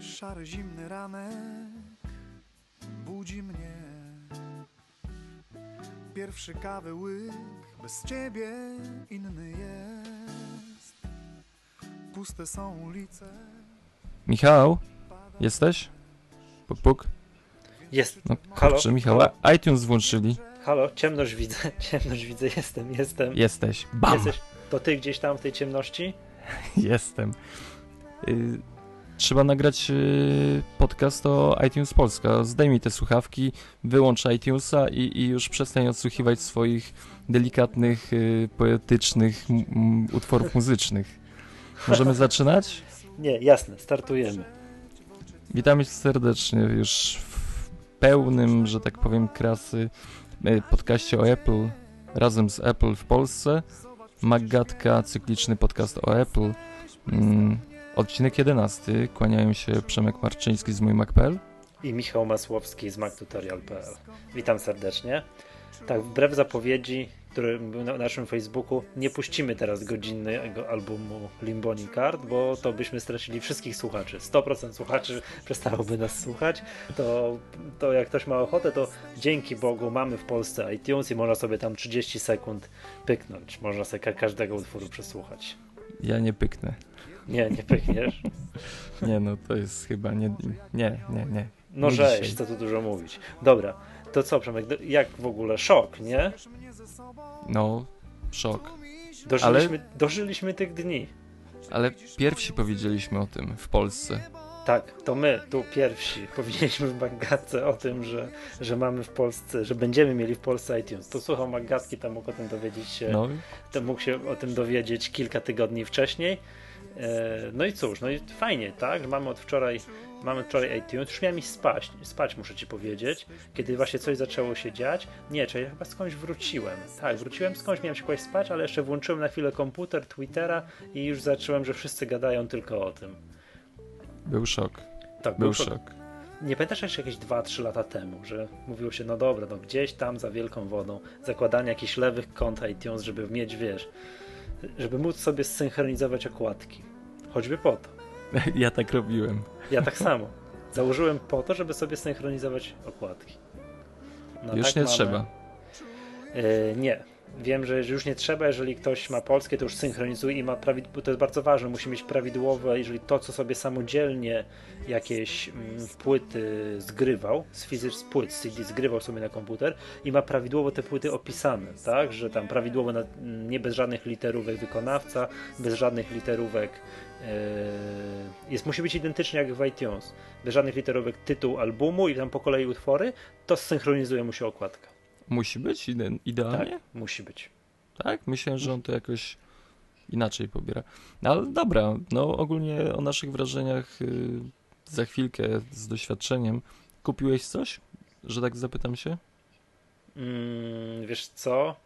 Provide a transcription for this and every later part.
Szary, zimny ranek budzi mnie. Pierwszy kawy łyk, bez ciebie inny jest. Puste są ulice. Michał, jesteś? Puk, puk. Jest. No Halo? kurczę, Michał, a- iTunes włączyli. Halo, ciemność widzę, ciemność widzę, jestem, jestem. Jesteś. Bam! Jesteś, to ty gdzieś tam w tej ciemności? Jestem. Y, trzeba nagrać y, podcast o iTunes Polska. Zdejmij te słuchawki, wyłącz iTunesa i, i już przestań odsłuchiwać swoich delikatnych, y, poetycznych utworów muzycznych. Możemy zaczynać? Nie, jasne, startujemy. Witamy serdecznie już w pełnym, że tak powiem, krasy y, podcaście o Apple razem z Apple w Polsce. Maggatka, cykliczny podcast o Apple. Mm, odcinek 11. Kłaniają się Przemek Marczyński z mój Mac.pl. I Michał Masłowski z MacTutorial.pl. Witam serdecznie. Tak, wbrew zapowiedzi, który był na naszym Facebooku, nie puścimy teraz godzinnego albumu Limboni Card, bo to byśmy stracili wszystkich słuchaczy. 100% słuchaczy przestałoby nas słuchać. To, to jak ktoś ma ochotę, to dzięki Bogu mamy w Polsce iTunes i można sobie tam 30 sekund pyknąć. Można sobie ka- każdego utworu przesłuchać. Ja nie pyknę. Nie, nie pykniesz. Nie no, to jest chyba nie... Nie, nie, nie. No Nie żeś, dzisiaj. co tu dużo mówić. Dobra, to co Przemek, jak w ogóle szok, nie? No, szok. Dożyliśmy, dożyliśmy tych dni. Ale pierwsi powiedzieliśmy o tym w Polsce. Tak, to my tu pierwsi powiedzieliśmy w Magatce o tym, że, że mamy w Polsce, że będziemy mieli w Polsce iTunes. To słuchał Magatki, to mógł o tym dowiedzieć się, No, to mógł się o tym dowiedzieć kilka tygodni wcześniej. E, No i cóż, no i fajnie, tak, że mamy od wczoraj, mamy wczoraj iTunes, już miałem iść spać, spać muszę ci powiedzieć, kiedy właśnie coś zaczęło się dziać. Nie, czy ja chyba skądś wróciłem. Tak, wróciłem skądś, miałem się kłaść spać, ale jeszcze włączyłem na chwilę komputer, Twittera i już zacząłem, że wszyscy gadają tylko o tym. był szok. Tak, Był to- szok. Nie pamiętasz jeszcze jakieś 2-3 lata temu, że mówiło się, no dobra, no gdzieś tam za wielką wodą, zakładanie jakichś lewych kont iTunes, żeby mieć, wiesz, żeby móc sobie zsynchronizować okładki. Choćby po to. Ja tak robiłem. Ja tak samo. Założyłem po to, żeby sobie synchronizować okładki. No Już tak nie mamy. trzeba. Yy, nie. Wiem, że już nie trzeba, jeżeli ktoś ma polskie, to już synchronizuje i ma prawid- bo to jest bardzo ważne, musi mieć prawidłowe, jeżeli to, co sobie samodzielnie jakieś mm, płyty zgrywał, z fizyk z płyt CD zgrywał sobie na komputer i ma prawidłowo te płyty opisane, tak, że tam prawidłowo, na, mm, nie bez żadnych literówek wykonawca, bez żadnych literówek jest, musi być identycznie jak w iTunes, bez żadnych literówek tytuł albumu i tam po kolei utwory, to synchronizuje mu się okładka. Musi być ide Tak, idealnie? musi być. Tak? Myślałem, że on to jakoś inaczej pobiera. No ale dobra, no ogólnie o naszych wrażeniach y, za chwilkę z doświadczeniem. Kupiłeś coś? Że tak zapytam się? Mm, wiesz co?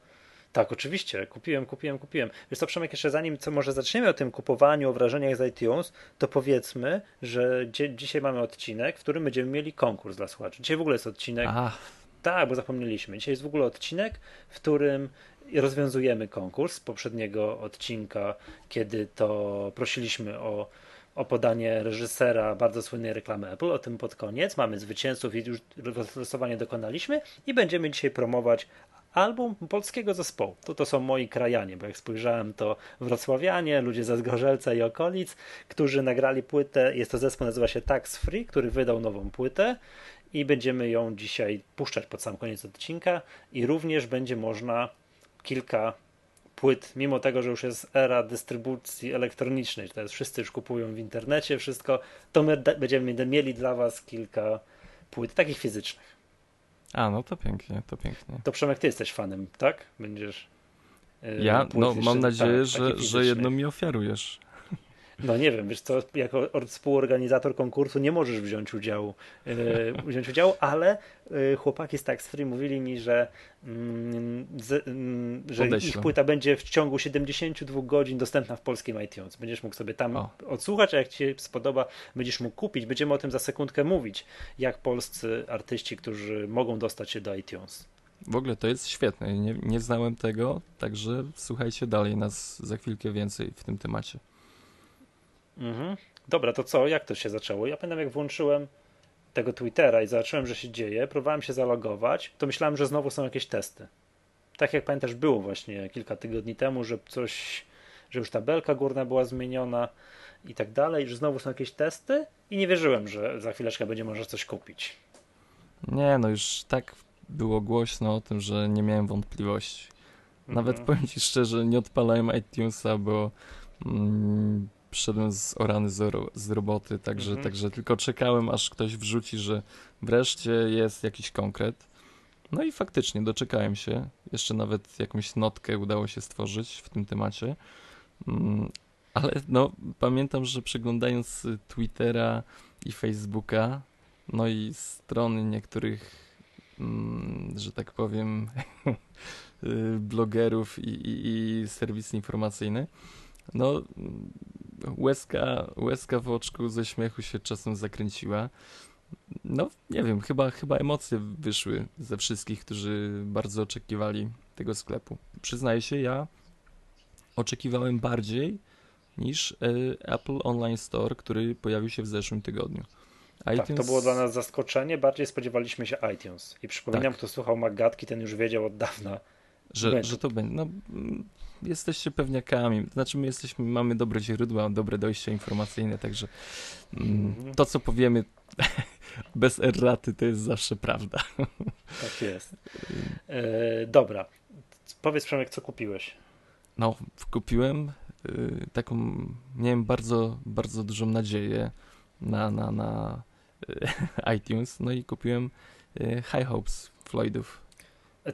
Tak, oczywiście, kupiłem, kupiłem, kupiłem. Wiesz co, Przemek, jeszcze zanim co może zaczniemy o tym kupowaniu, o wrażeniach z iTunes, to powiedzmy, że dzie- dzisiaj mamy odcinek, w którym będziemy mieli konkurs dla słuchaczy. Dzisiaj w ogóle jest odcinek, A, tak, bo zapomnieliśmy. Dzisiaj jest w ogóle odcinek, w którym rozwiązujemy konkurs z poprzedniego odcinka, kiedy to prosiliśmy o, o podanie reżysera bardzo słynnej reklamy Apple. O tym pod koniec. Mamy zwycięzców i już losowanie dokonaliśmy i będziemy dzisiaj promować album polskiego zespołu. To, to są moi krajanie, bo jak spojrzałem, to wrocławianie, ludzie ze Zgorzelca i okolic, którzy nagrali płytę. Jest to zespół, nazywa się Tax Free, który wydał nową płytę i będziemy ją dzisiaj puszczać pod sam koniec odcinka i również będzie można kilka płyt, mimo tego, że już jest era dystrybucji elektronicznej, to jest wszyscy już kupują w internecie wszystko, to my będziemy mieli dla was kilka płyt takich fizycznych. A, no to pięknie, to pięknie. To Przemek, ty jesteś fanem, tak? Będziesz yy, Ja, no mam nadzieję, tak, że, że jedno mi ofiarujesz. No nie wiem, wiesz co, jako współorganizator konkursu nie możesz wziąć udziału, yy, wziąć udziału, ale yy, chłopaki z Tax Free mówili mi, że, yy, z, mm, że ich płyta będzie w ciągu 72 godzin dostępna w polskim iTunes. Będziesz mógł sobie tam o. odsłuchać, a jak ci się spodoba, będziesz mógł kupić. Będziemy o tym za sekundkę mówić, jak polscy artyści, którzy mogą dostać się do iTunes. W ogóle to jest świetne. Nie, nie znałem tego, także słuchajcie dalej nas za chwilkę więcej w tym temacie. Mhm. Dobra, to co? Jak to się zaczęło? Ja pamiętam, jak włączyłem tego Twittera i zobaczyłem, że się dzieje, próbowałem się zalogować, to myślałem, że znowu są jakieś testy. Tak jak pamiętasz, było właśnie kilka tygodni temu, że coś, że już tabelka górna była zmieniona i tak dalej, że znowu są jakieś testy i nie wierzyłem, że za chwileczkę będzie można coś kupić. Nie, no już tak było głośno o tym, że nie miałem wątpliwości. Nawet mhm. powiem ci szczerze, nie odpalałem iTunesa, bo mm, przyszedłem z orany z, z roboty, także, mhm. także tylko czekałem, aż ktoś wrzuci, że wreszcie jest jakiś konkret. No i faktycznie doczekałem się. Jeszcze nawet jakąś notkę udało się stworzyć w tym temacie. Mm, ale no, pamiętam, że przeglądając Twittera i Facebooka, no i strony niektórych, mm, że tak powiem, blogerów i, i, i serwisy informacyjne, no łezka, łezka w oczku ze śmiechu się czasem zakręciła. No, nie wiem, chyba, chyba emocje wyszły ze wszystkich, którzy bardzo oczekiwali tego sklepu. Przyznaję się, ja oczekiwałem bardziej niż y, Apple Online Store, który pojawił się w zeszłym tygodniu. iTunes... Tak, to było dla nas zaskoczenie. Bardziej spodziewaliśmy się iTunes. I przypominam, tak. kto słuchał Magatki, ten już wiedział od dawna. Że, że to będzie. No, jesteście pewniakami. Znaczy, my jesteśmy, mamy dobre źródła, dobre dojście informacyjne, także mm, to, co powiemy bez erraty, to jest zawsze prawda. Tak jest. E, dobra. Powiedz, Przemek, co kupiłeś? No, kupiłem y, taką, miałem bardzo, bardzo dużą nadzieję na, na, na y, iTunes, no i kupiłem y, High Hopes Floydów.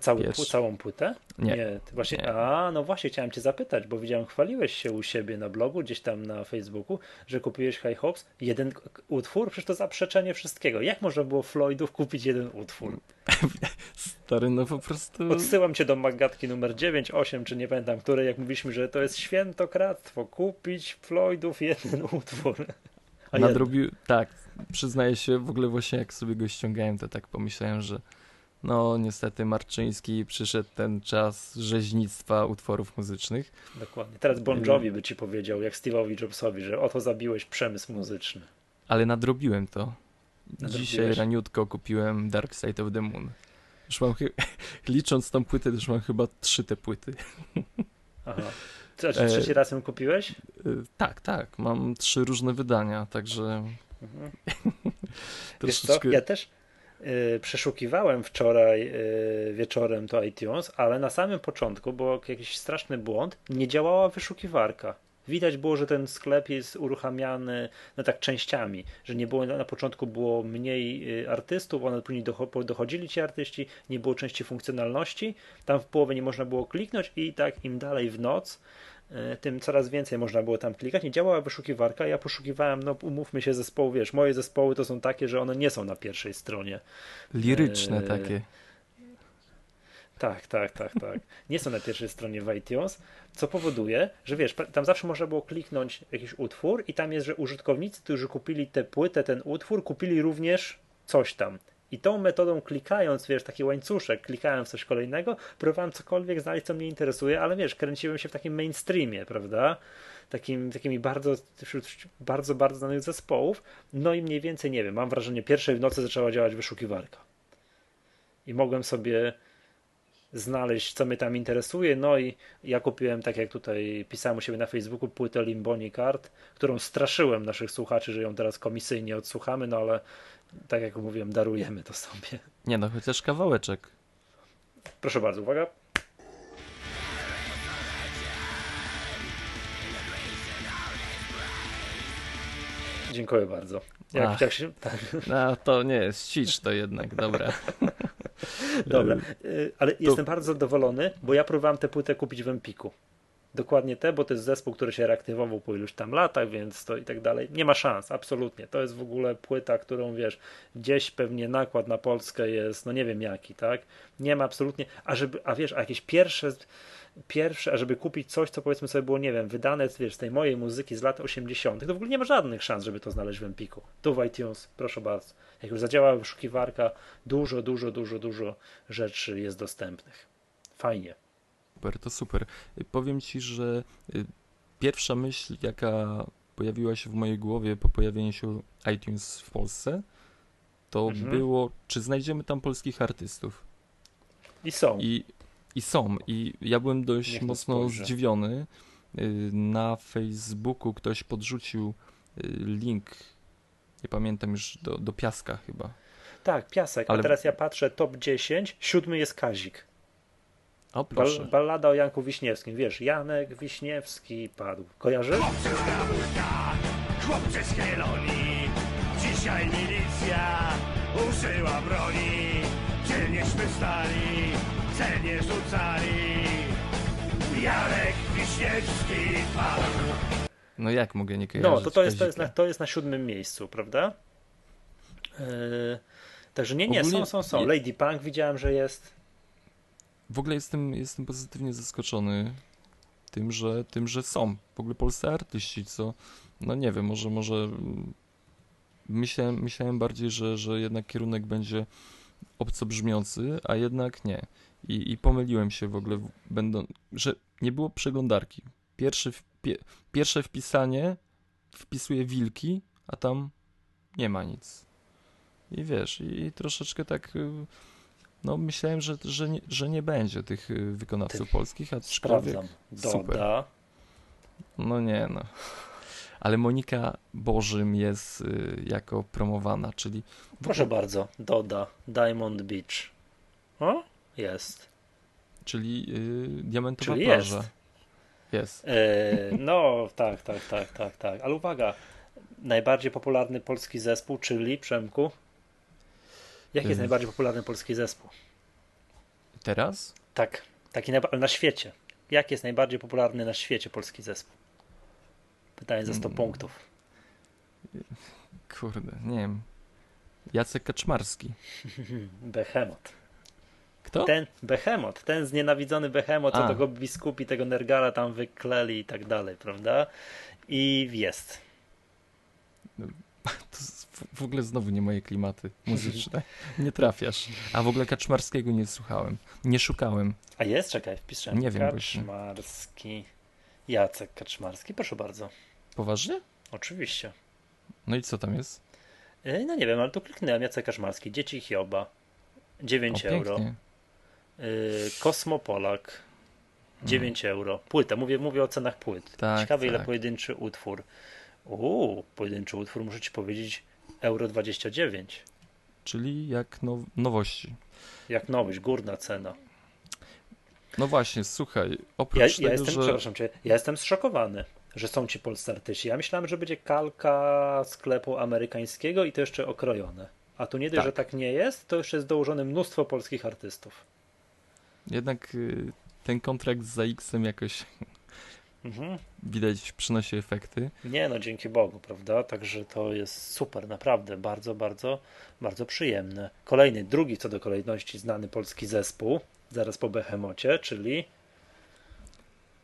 Cały, całą płytę? Nie. nie właśnie, nie. A, no właśnie, chciałem Cię zapytać, bo widziałem, chwaliłeś się u siebie na blogu, gdzieś tam na Facebooku, że kupiłeś High Hopes, jeden utwór, przecież to zaprzeczenie wszystkiego. Jak można było Floydów kupić jeden utwór? Stary, no po prostu. Odsyłam Cię do Magatki numer 9, 8, czy nie pamiętam, której, jak mówiliśmy, że to jest świętokradztwo, kupić Floydów jeden utwór. A Nadrobił, tak, przyznaję się, w ogóle właśnie jak sobie go ściągałem, to tak pomyślałem, że no niestety Marczyński przyszedł ten czas rzeźnictwa utworów muzycznych. Dokładnie. Teraz Bon Jovi by ci powiedział, jak Steve'owi Jobsowi, że oto zabiłeś przemysł muzyczny. Ale nadrobiłem to. Dzisiaj raniutko kupiłem Dark Side of the Moon. Już mam, licząc tą płytę, już mam chyba trzy te płyty. Aha. Co, czy trzeci e, raz ją kupiłeś? E, tak, tak. Mam trzy różne wydania, także. Mhm. Wiesz co, ja też, Y, przeszukiwałem wczoraj y, wieczorem to iTunes, ale na samym początku był jakiś straszny błąd, nie działała wyszukiwarka. Widać było, że ten sklep jest uruchamiany no tak częściami, że nie było na początku było mniej y, artystów, one później dochodzili ci artyści, nie było części funkcjonalności, tam w połowie nie można było kliknąć i tak im dalej w noc, tym coraz więcej można było tam klikać. Nie działała wyszukiwarka. Ja poszukiwałem, no umówmy się, zespołu. Wiesz, moje zespoły to są takie, że one nie są na pierwszej stronie. Liryczne e... takie. Tak, tak, tak, tak. Nie są na pierwszej stronie w iTunes, co powoduje, że wiesz, tam zawsze można było kliknąć jakiś utwór i tam jest, że użytkownicy, którzy kupili tę płytę, ten utwór, kupili również coś tam. I tą metodą klikając, wiesz, taki łańcuszek, klikając coś kolejnego, próbowałem cokolwiek znaleźć, co mnie interesuje, ale wiesz, kręciłem się w takim mainstreamie, prawda? Takim, takimi bardzo, wśród bardzo, bardzo znanych zespołów. No i mniej więcej, nie wiem, mam wrażenie, pierwszej w nocy zaczęła działać wyszukiwarka. I mogłem sobie znaleźć, co mnie tam interesuje. No i ja kupiłem, tak jak tutaj pisałem u siebie na Facebooku, płytę Limboni Card, którą straszyłem naszych słuchaczy, że ją teraz komisyjnie odsłuchamy, no ale tak jak mówiłem, darujemy to sobie. Nie no, chociaż kawałeczek. Proszę bardzo, uwaga. Dziękuję bardzo. Jak, jak się, tak. No to nie jest cicz to jednak, dobra. Dobra, y, ale to... jestem bardzo zadowolony, bo ja próbowałem tę płytę kupić w Empiku. Dokładnie te, bo to jest zespół, który się reaktywował po iluś tam latach, więc to i tak dalej. Nie ma szans, absolutnie. To jest w ogóle płyta, którą wiesz, gdzieś pewnie nakład na Polskę jest, no nie wiem jaki, tak? Nie ma absolutnie, a żeby, a wiesz, a jakieś pierwsze pierwsze, a żeby kupić coś, co powiedzmy sobie było, nie wiem, wydane wiesz, z tej mojej muzyki z lat 80., to w ogóle nie ma żadnych szans, żeby to znaleźć w Empiku. Tu w iTunes, proszę bardzo. Jak już zadziałała wyszukiwarka, dużo, dużo, dużo, dużo rzeczy jest dostępnych. Fajnie. Super, to super. Y, powiem ci, że y, pierwsza myśl, jaka pojawiła się w mojej głowie po pojawieniu się iTunes w Polsce, to mhm. było, czy znajdziemy tam polskich artystów. I są. I i są. I ja byłem dość mocno zdziwiony. Y, na Facebooku ktoś podrzucił link, nie pamiętam już, do, do Piaska chyba. Tak, Piasek. Ale... A teraz ja patrzę, top 10, siódmy jest Kazik. O, proszę. Bal ballada o Janku Wiśniewskim. Wiesz, Janek Wiśniewski padł. Kojarzysz? Chłopcy chłopcy z Kielonii, dzisiaj milicja użyła broni, dzielnieśmy stali cenie rzucali. Jarek Wiśniewski No jak mogę nie kojarzyć? No, to, to, jest, to, jest na, to jest na siódmym miejscu, prawda? Yy, także nie, nie, Ogólnie... są, są, są. Lady Punk widziałem, że jest. W ogóle jestem, jestem pozytywnie zaskoczony tym, że, tym, że są w ogóle polscy artyści, co, no nie wiem, może, może myślałem, myślałem bardziej, że, że jednak kierunek będzie obco brzmiący, a jednak nie. I, I pomyliłem się w ogóle, będą, że nie było przeglądarki. Pierwszy, wpie, pierwsze wpisanie wpisuje wilki, a tam nie ma nic. I wiesz, i troszeczkę tak y, no myślałem, że, że, nie, że nie będzie tych y, wykonawców Ty, polskich, a sprawdzam. Doda. Super. No nie, no. Ale Monika Bożym jest y, jako promowana, czyli... Proszę bardzo, Doda, Diamond Beach. O? Jest. Czyli yy, diamentowa Czyli plaża. Jest. jest. Yy, no, tak, tak, tak, tak, tak. Ale uwaga, najbardziej popularny polski zespół, czyli Przemku. Jaki jest yy. najbardziej popularny polski zespół? Teraz? Tak, taki na, na świecie. Jaki jest najbardziej popularny na świecie polski zespół? Pytanie za 100 hmm. punktów. Kurde, nie wiem. Jacek Kaczmarski. Behemoth. Kto? Ten Behemoth, ten znienawidzony Behemoth, co tego biskupi, tego Nergala tam wykleli i tak dalej, prawda? I jest. To w ogóle znowu nie moje klimaty muzyczne. Nie trafiasz. A w ogóle Kaczmarskiego nie słuchałem. Nie szukałem. A jest? Czekaj, wpiszę. Nie wiem Kaczmarski. Jacek Kaczmarski, proszę bardzo. Poważnie? Oczywiście. No i co tam jest? E, no nie wiem, ale tu kliknąłem Jacek Kaczmarski. Dzieci Hioba. 9 o, euro. Yy, Kosmopolak 9 hmm. euro. Płyta, mówię, mówię o cenach płyt. Tak, Ciekawe, tak. ile pojedynczy utwór. Uuu, pojedynczy utwór, muszę ci powiedzieć, euro 29. Czyli jak now nowości. Jak nowość, górna cena. No właśnie, słuchaj, oprócz ja, ja tego, jestem, że... Przepraszam cię, ja jestem zszokowany, że są ci polscy artyści. Ja myślałem, że będzie kalka sklepu amerykańskiego i to jeszcze okrojone. A tu nie dość, tak. że tak nie jest, to jeszcze jest dołożone mnóstwo polskich artystów. Jednak y, ten kontrakt z ZX-em jakoś mhm. widać przynosi efekty. Nie no, dzięki Bogu, prawda? Także to jest super, naprawdę, bardzo, bardzo, bardzo przyjemne. Kolejny, drugi co do kolejności znany polski zespół, zaraz po Behemocie, czyli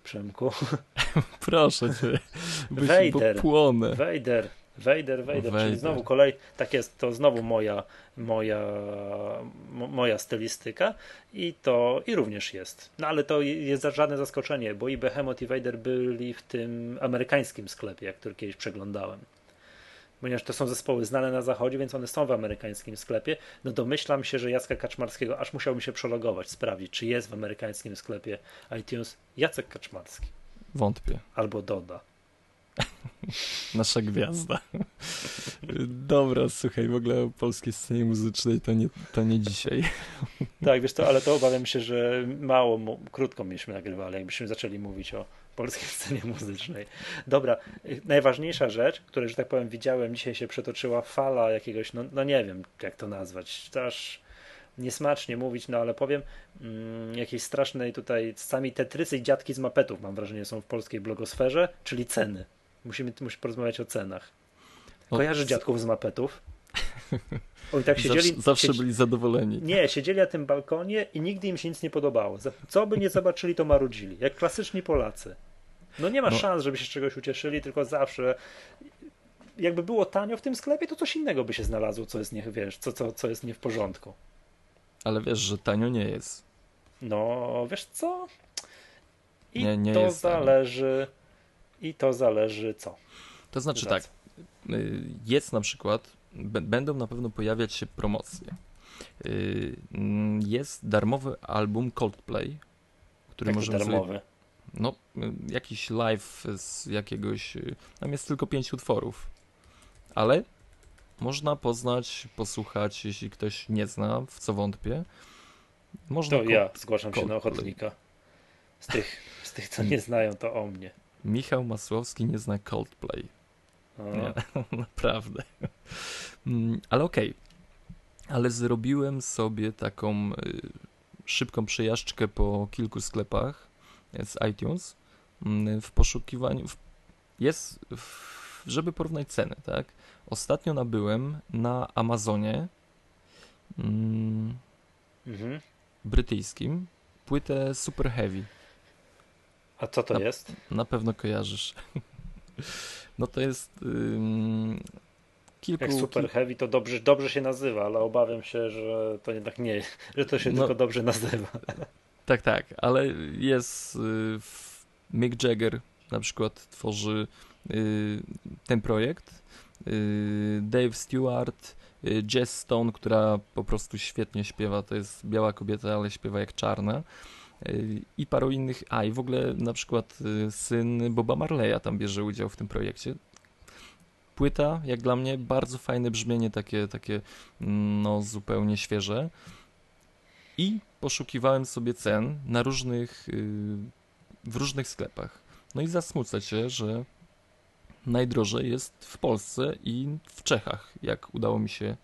Przemku. Proszę cię, Wejder. płonę. Wejder. Vader, Vader, czyli znowu kolej, tak jest, to znowu moja, moja, moja stylistyka i to i również jest. No ale to jest żadne zaskoczenie, bo i Behemoth i Vader byli w tym amerykańskim sklepie, który kiedyś przeglądałem. Ponieważ to są zespoły znane na zachodzie, więc one są w amerykańskim sklepie. No domyślam się, że Jacka Kaczmarskiego aż musiałbym się przelogować, sprawdzić, czy jest w amerykańskim sklepie iTunes Jacek Kaczmarski. Wątpię. Albo Doda. Nasza gwiazda. Dobra, słuchaj, w ogóle o polskiej scenie muzycznej to nie, to nie dzisiaj. Tak, wiesz to, ale to obawiam się, że mało, krótko mieliśmy nagrywali, jakbyśmy zaczęli mówić o polskiej scenie muzycznej. Dobra, najważniejsza rzecz, której, że tak powiem, widziałem, dzisiaj się przetoczyła fala jakiegoś, no, no nie wiem, jak to nazwać, aż niesmacznie mówić, no ale powiem, mm, jakiejś strasznej tutaj, sami tetrysy i dziadki z mapetów, mam wrażenie, są w polskiej blogosferze, czyli ceny. Musimy, musimy porozmawiać o cenach. Kojarzysz dziadków z mapetów? Oni tak siedzieli. Zawsze, zawsze siedzi... byli zadowoleni. Nie, siedzieli na tym balkonie i nigdy im się nic nie podobało. Co by nie zobaczyli, to marudzili. Jak klasyczni Polacy. No nie ma no. szans, żeby się z czegoś ucieszyli, tylko zawsze jakby było tanio w tym sklepie, to coś innego by się znalazło, co jest nie, wiesz, co, co, co jest nie w porządku. Ale wiesz, że tanio nie jest. No, wiesz co? I nie, nie to zależy. Tanio. I to zależy co? To znaczy tak. Y, jest na przykład, będą na pewno pojawiać się promocje. Y, jest darmowy album Coldplay, który Jaki możemy darmowy? Sobie, no, y, jakiś live z jakiegoś. Tam jest tylko pięć utworów ale można poznać, posłuchać, jeśli ktoś nie zna, w co wątpię. Można to ja zgłaszam się na ochotnika. Z tych, z tych, co nie znają, to o mnie. Michał Masłowski nie zna Coldplay. Nie, naprawdę. Mm, ale okej. Okay. Ale zrobiłem sobie taką y, szybką przejażdżkę po kilku sklepach z iTunes mm, w poszukiwaniu. Jest, żeby porównać ceny, tak? Ostatnio nabyłem na Amazonie mm, mhm. brytyjskim płytę Super Heavy. A co to na, jest? Na pewno kojarzysz. no to jest ym, kilku... Jak Super Heavy to dobrze, dobrze się nazywa, ale obawiam się, że to jednak nie, że to się no, tylko dobrze nazywa. tak, tak, ale jest y, Mick Jagger na przykład tworzy y, ten projekt Y, Dave Stewart, y, Jess Stone, która po prostu świetnie śpiewa, to jest biała kobieta, ale śpiewa jak czarna i paru innych, a i w ogóle na przykład syn Boba Marleya tam bierze udział w tym projekcie. Płyta, jak dla mnie, bardzo fajne brzmienie, takie, takie no zupełnie świeże i poszukiwałem sobie cen na różnych, w różnych sklepach. No i zasmucę się, że najdrożej jest w Polsce i w Czechach, jak udało mi się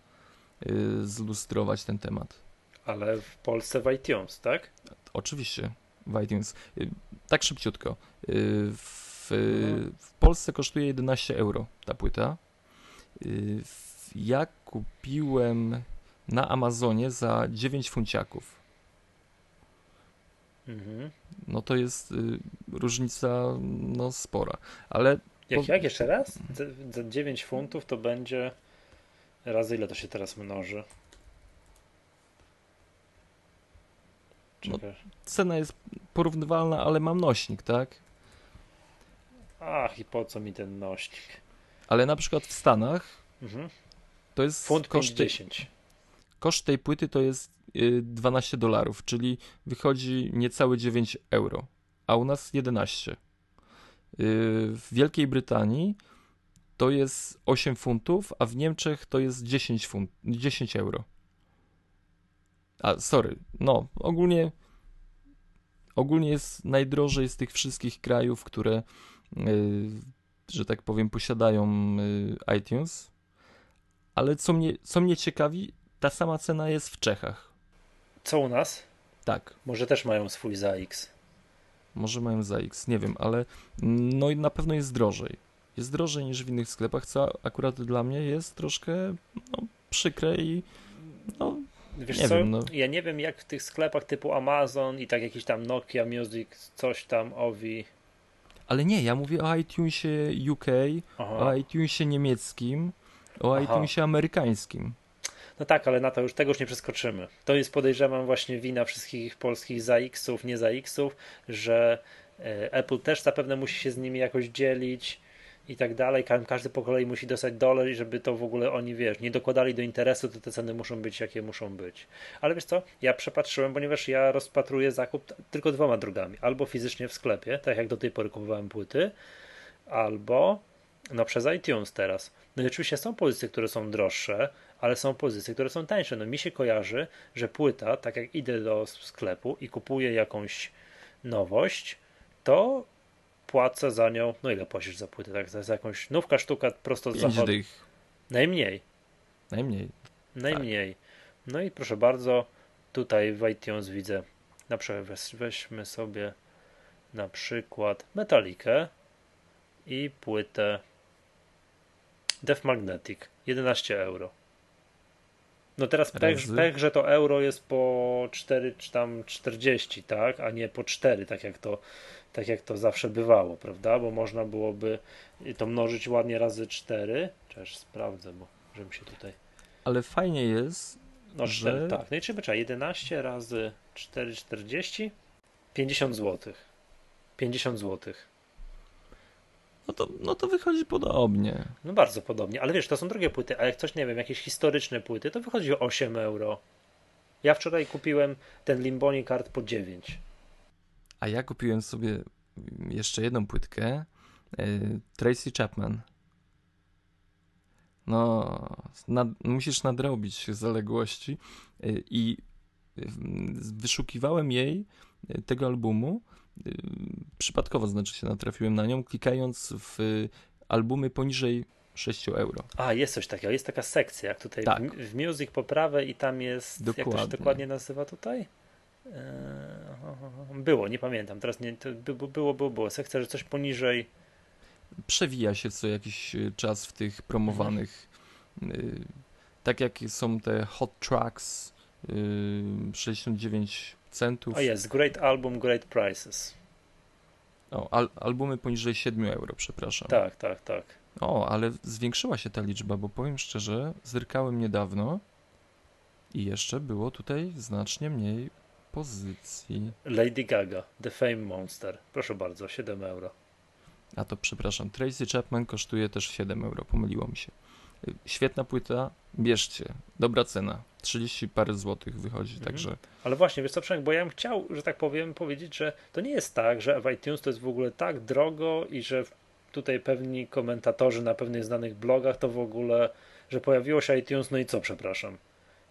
y, zlustrować ten temat. Ale w Polsce w iTunes, tak? Oczywiście, w iTunes. Y, tak szybciutko. Y, w, w Polsce kosztuje 11 euro ta płyta. Ja kupiłem na Amazonie za 9 funciaków. Mhm. No to jest różnica no, spora. Ale jak, jak jeszcze raz? Za, 9 funtów to będzie. Razy ile to się teraz mnoży? No, cena jest porównywalna, ale mam nośnik, tak? Ach, i po co mi ten nośnik? Ale na przykład w Stanach mhm. to jest. Funt koszt 10. Koszt tej płyty to jest 12 y, dolarów, czyli wychodzi niecałe 9 euro, a u nas 11. W Wielkiej Brytanii to jest 8 funtów, a w Niemczech to jest 10, funt, 10 euro. A, sorry, no, ogólnie ogólnie jest najdrożej z tych wszystkich krajów, które, yy, że tak powiem, posiadają yy, iTunes. Ale co mnie, co mnie ciekawi, ta sama cena jest w Czechach. Co u nas? Tak. Może też mają swój ZAX. Może mają za X, nie wiem, ale no i na pewno jest drożej. Jest drożej niż w innych sklepach, co akurat dla mnie jest troszkę no, przykre i no, Wiesz nie co, wiem, no. ja nie wiem jak w tych sklepach typu Amazon i tak jakiś tam Nokia Music, coś tam, Ovi. Ale nie, ja mówię o iTunesie UK, Aha. o iTunesie niemieckim, o Aha. iTunesie amerykańskim. No tak, ale na to już tego już nie przeskoczymy. To jest podejrzewam właśnie wina wszystkich polskich ZAX-ów, nie ZAX-ów, że e, Apple też zapewne musi się z nimi jakoś dzielić i tak dalej. Każdy po kolei musi dostać dolar i żeby to w ogóle oni, wiesz, nie dokładali do interesu, to te ceny muszą być jakie muszą być. Ale wiesz co, ja przepatrzyłem, ponieważ ja rozpatruję zakup tylko dwoma drogami. Albo fizycznie w sklepie, tak jak do tej pory kupowałem płyty, albo no przez iTunes teraz. No i oczywiście są pozycje, które są droższe, ale są pozycje, które są tańsze. No mi się kojarzy, że płyta, tak jak idę do sklepu i kupuję jakąś nowość, to płacę za nią, no ile płacisz za płytę, tak, za, za jakąś nówka sztuka prosto z zachodu. Dych. Najmniej. Najmniej. Najmniej. No i proszę bardzo, tutaj w iTunes widzę, na przykład weź- weźmy sobie na przykład Metalikę i płytę Def Magnetic 11 euro. No teraz pech, pech, że to euro jest po 4 czy tam 40, tak, a nie po 4, tak jak to, tak jak to zawsze bywało, prawda? Bo można byłoby to mnożyć ładnie razy 4. Cześć, sprawdzę, bo żebym się tutaj. Ale fajnie jest, No Że- 4, tak. No i trzeba 11 razy 4, 40, 50 zł. 50 zł. no to, no to wychodzi podobnie. No bardzo podobnie, ale wiesz, to są drogie płyty, a jak coś, nie wiem, jakieś historyczne płyty, to wychodzi o 8 euro. Ja wczoraj kupiłem ten Limboni kart po 9. A ja kupiłem sobie jeszcze jedną płytkę y, Tracy Chapman. No, nad, musisz nadrobić zaległości y, i y, wyszukiwałem jej, tego albumu, przypadkowo znaczy się natrafiłem na nią, klikając w albumy poniżej 6 euro. A, jest coś takiego, jest taka sekcja, jak tutaj Tak. w, w Music po prawej i tam jest, jak to się Dokładnie. dokładnie nazywa tutaj? Eee, Było, nie pamiętam, teraz nie, było, było, było, sekcja, że coś poniżej, przewija się co jakiś y, czas w tych promowanych. y, tak jak są te hot tracks y, 69 centów. o jest, Great Album, Great Prices. O, al, albumy poniżej 7 euro, przepraszam. Tak, tak, tak. O, ale zwiększyła się ta liczba, bo powiem szczerze, zerkałem niedawno i jeszcze było tutaj znacznie mniej pozycji. Lady Gaga, The Fame Monster. Proszę bardzo, 7 euro. A to przepraszam, Tracy Chapman kosztuje też 7 euro, pomyliło mi się. Y, Świetna płyta, bierzcie, dobra cena, 30 parę złotych wychodzi, Mhm. także Ale właśnie, wiesz co, Przemek, bo ja bym chciał, że tak powiem, powiedzieć, że to nie jest tak, że w iTunes to jest w ogóle tak drogo i że tutaj pewni komentatorzy na pewnych znanych blogach to w ogóle, że pojawiło się iTunes, no i co, przepraszam.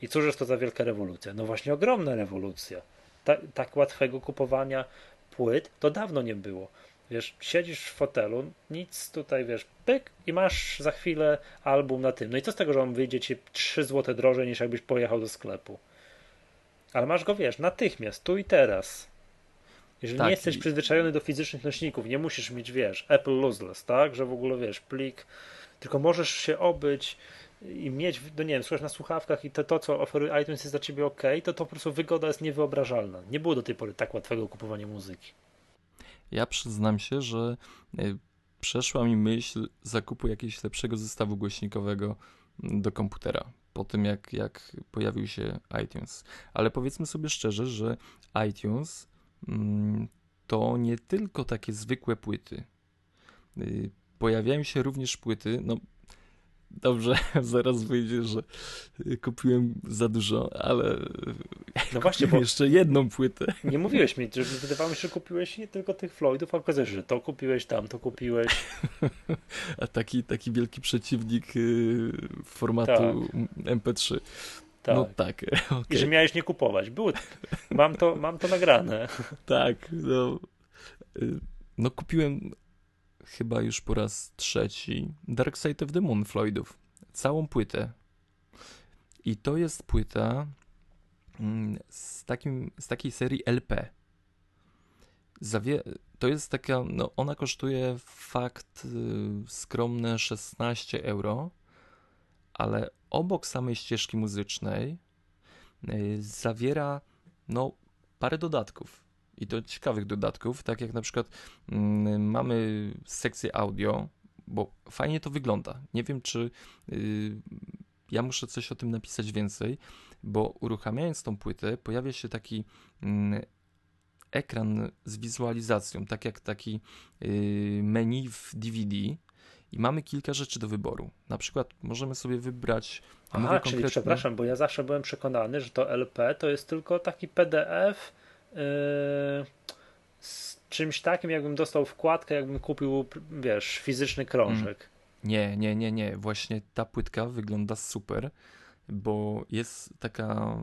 I cóż jest to za wielka rewolucja? No właśnie ogromna rewolucja. Ta, tak łatwego kupowania płyt to dawno nie było. Wiesz, siedzisz w fotelu, nic tutaj, wiesz, pyk i masz za chwilę album na tym. No i co z tego, że on wyjdzie ci 3 zł drożej niż jakbyś pojechał do sklepu? Ale masz go, wiesz, natychmiast, tu i teraz. Jeżeli Tak, nie jesteś i- przyzwyczajony do fizycznych nośników, nie musisz mieć, wiesz, Apple Lossless, tak? Że w ogóle, wiesz, plik, tylko możesz się obyć i mieć, no nie wiem, słuchasz na słuchawkach i to, to co oferuje iTunes jest dla ciebie ok, to to po prostu wygoda jest niewyobrażalna. Nie było do tej pory tak łatwego kupowania muzyki. ja przyznam się, że y, przeszła mi myśl zakupu jakiegoś lepszego zestawu głośnikowego mm, do komputera, po tym jak, jak pojawił się iTunes. Ale powiedzmy sobie szczerze, że iTunes mm, to nie tylko takie zwykłe płyty. Y, Pojawiają się również płyty, no dobrze, zaraz wyjdzie, że kupiłem za dużo, ale No właśnie, bo jeszcze jedną płytę. nie mówiłeś mi, że wydawało mi się, że kupiłeś nie tylko tych Floydów, a okazuje się, że to kupiłeś, tam to kupiłeś. A taki, taki wielki przeciwnik y, formatu MP3. Tak. No tak, okej. I że miałeś nie kupować. Było, mam, to, mam to nagrane. tak. No, y, no kupiłem chyba już po raz trzeci Dark Side of the Moon Floydów. Całą płytę. I to jest płyta mm, z, takim, z takiej serii LP. Zawie to jest taka, no ona kosztuje fakt y, skromne 16 euro, ale obok samej ścieżki muzycznej y, zawiera no parę dodatków. I to ciekawych dodatków, tak jak na przykład mm, mamy sekcję audio, bo fajnie to wygląda. Nie wiem, czy y, ja muszę coś o tym napisać więcej, bo uruchamiając tą płytę pojawia się taki mm, ekran z wizualizacją, tak jak taki y, menu w DVD i mamy kilka rzeczy do wyboru. Na przykład możemy sobie wybrać Aha, czyli konkretnie- przepraszam, bo ja zawsze byłem przekonany, że to LP to jest tylko taki PDF z czymś takim, jakbym dostał wkładkę, jakbym kupił, wiesz, fizyczny krążek. Nie, nie, nie, nie. Właśnie ta płytka wygląda super, bo jest taka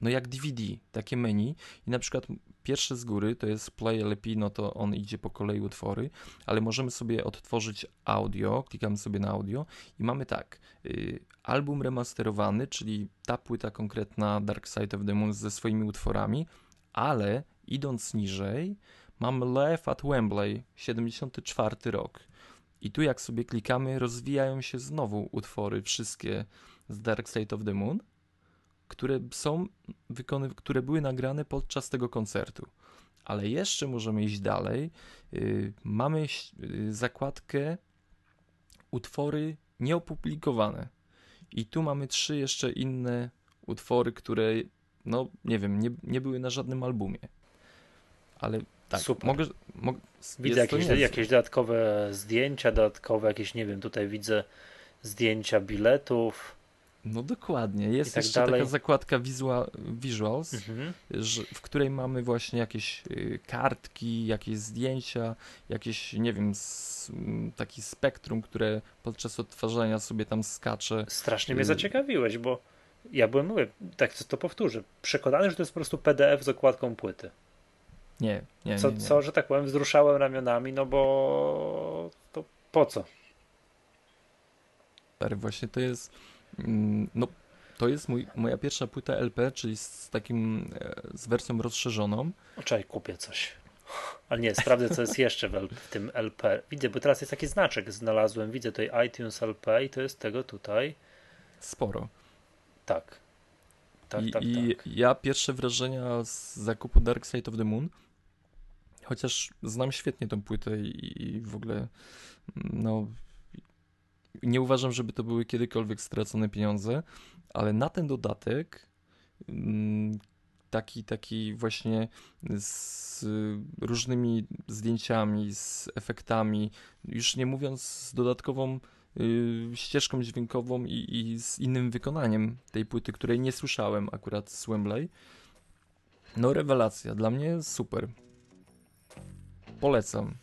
no jak DVD, takie menu i na przykład pierwsze z góry to jest play LP, no to on idzie po kolei utwory, ale możemy sobie odtworzyć audio, klikamy sobie na audio i mamy tak, y, album remasterowany, czyli ta płyta konkretna Dark Side of the Moon ze swoimi utworami, ale idąc niżej mamy Live at Wembley, 74 rok. I tu jak sobie klikamy, rozwijają się znowu utwory wszystkie z Dark Side of the Moon, które są wykony, które były nagrane podczas tego koncertu. Ale jeszcze możemy iść dalej. Yy, mamy yy, zakładkę utwory nieopublikowane. I tu mamy trzy jeszcze inne utwory, które, no nie wiem, nie, nie były na żadnym albumie. Ale tak, Super. mogę. mogę Widzę jakieś, jakieś dodatkowe zdjęcia, dodatkowe jakieś, nie wiem, tutaj widzę zdjęcia biletów. No dokładnie. Jest tak jeszcze dalej. taka zakładka visual, Visuals, Mhm. że, w której mamy właśnie jakieś y, kartki, jakieś zdjęcia, jakieś, nie wiem, s, taki spektrum, które podczas odtwarzania sobie tam skacze. Strasznie mnie Y- zaciekawiłeś, bo ja byłem, mówię, tak to powtórzę, przekonany, że to jest po prostu PDF z okładką płyty. Nie, nie, Co, nie, nie. co że tak powiem, wzruszałem ramionami, no bo to po co? Stary, właśnie to jest, mm, no to jest mój, moja pierwsza płyta LP, czyli z takim, e, z wersją rozszerzoną. Czekaj, kupię coś. Ale nie, sprawdzę, co jest jeszcze w, L- w tym LP. Widzę, bo teraz jest taki znaczek, znalazłem. Widzę tutaj iTunes LP i to jest tego tutaj. Sporo. Tak. Tak, I, tak, I tak. ja pierwsze wrażenia z zakupu Dark Side of the Moon, chociaż znam świetnie tą płytę i, i w ogóle no nie uważam, żeby to były kiedykolwiek stracone pieniądze, ale na ten dodatek mm, taki, taki właśnie z różnymi zdjęciami, z efektami, już nie mówiąc z dodatkową ścieżką dźwiękową i, i z innym wykonaniem tej płyty, której nie słyszałem akurat z Wembley. No rewelacja, dla mnie super. Polecam.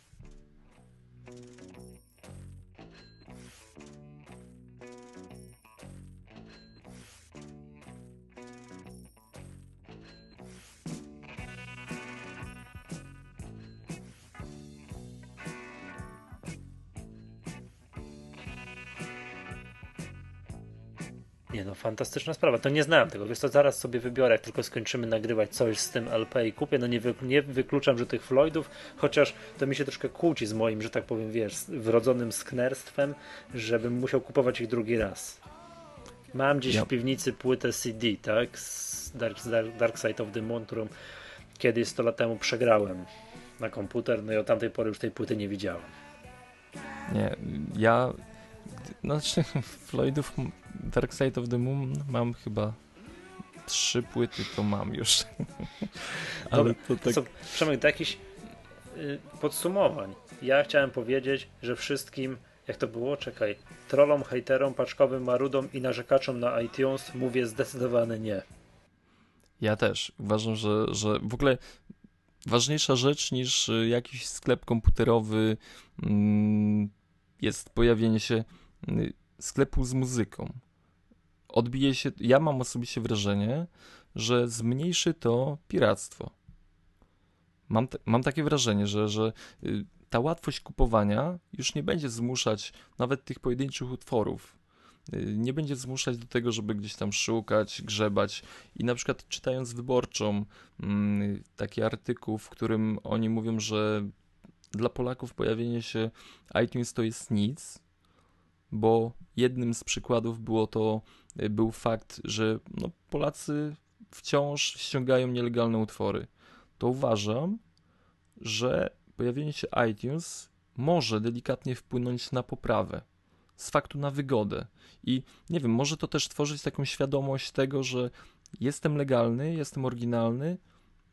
Fantastyczna sprawa. To nie znałem tego. Wiesz co, zaraz sobie wybiorę, jak tylko skończymy nagrywać coś z tym LP i kupię. No nie, wy, nie wykluczam, że tych Floydów, chociaż to mi się troszkę kłóci z moim, że tak powiem, wiesz, wrodzonym sknerstwem, żebym musiał kupować ich drugi raz. Mam gdzieś Ja- w piwnicy płytę CD, tak? Z Dark, Dark, Dark Side of the Moon, którą kiedyś 100 lat temu przegrałem na komputer, no i od tamtej pory już tej płyty nie widziałem. Nie, ja. Znaczy, Floydów Dark Side of the Moon mam chyba trzy płyty, to mam już. Ale Dobra, to tak. Co, Przemek, do jakichś y, podsumowań. Ja chciałem powiedzieć, że wszystkim, jak to było, czekaj, trollom, hejterom, paczkowym marudom i narzekaczom na iTunes mówię zdecydowane nie. Ja też. Uważam, że, że w ogóle ważniejsza rzecz niż y, jakiś sklep komputerowy mm, jest pojawienie się sklepu z muzyką. Odbije się, ja mam osobiście wrażenie, że zmniejszy to piractwo. Mam, mam takie wrażenie, że, że y, ta łatwość kupowania już nie będzie zmuszać nawet tych pojedynczych utworów. Y, Nie będzie zmuszać do tego, żeby gdzieś tam szukać, grzebać. I na przykład czytając wyborczą mm, taki artykuł, w którym oni mówią, że dla Polaków pojawienie się iTunes to jest nic, bo jednym z przykładów było to, y, był fakt, że no, Polacy wciąż ściągają nielegalne utwory. To uważam, że pojawienie się iTunes może delikatnie wpłynąć na poprawę z faktu na wygodę. I nie wiem, może to też tworzyć taką świadomość tego, że jestem legalny, jestem oryginalny,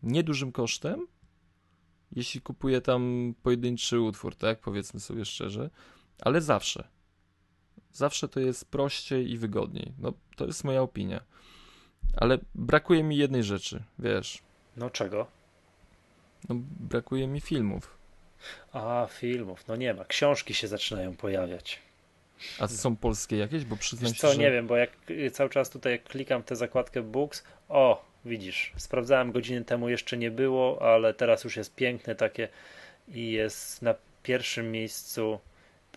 niedużym kosztem, jeśli kupuję tam pojedynczy utwór, tak, powiedzmy sobie szczerze, ale zawsze. Zawsze to jest prościej i wygodniej. No, to jest moja opinia. Ale brakuje mi jednej rzeczy, wiesz, No czego? no, brakuje mi filmów. A, filmów. No nie ma. Książki się zaczynają pojawiać. A są polskie jakieś? Bo przyznam Wiesz się, co, że... nie wiem, bo jak y, cały czas tutaj klikam tę zakładkę Books, o, widzisz, sprawdzałem godziny temu, jeszcze nie było, ale teraz już jest piękne takie i jest na pierwszym miejscu.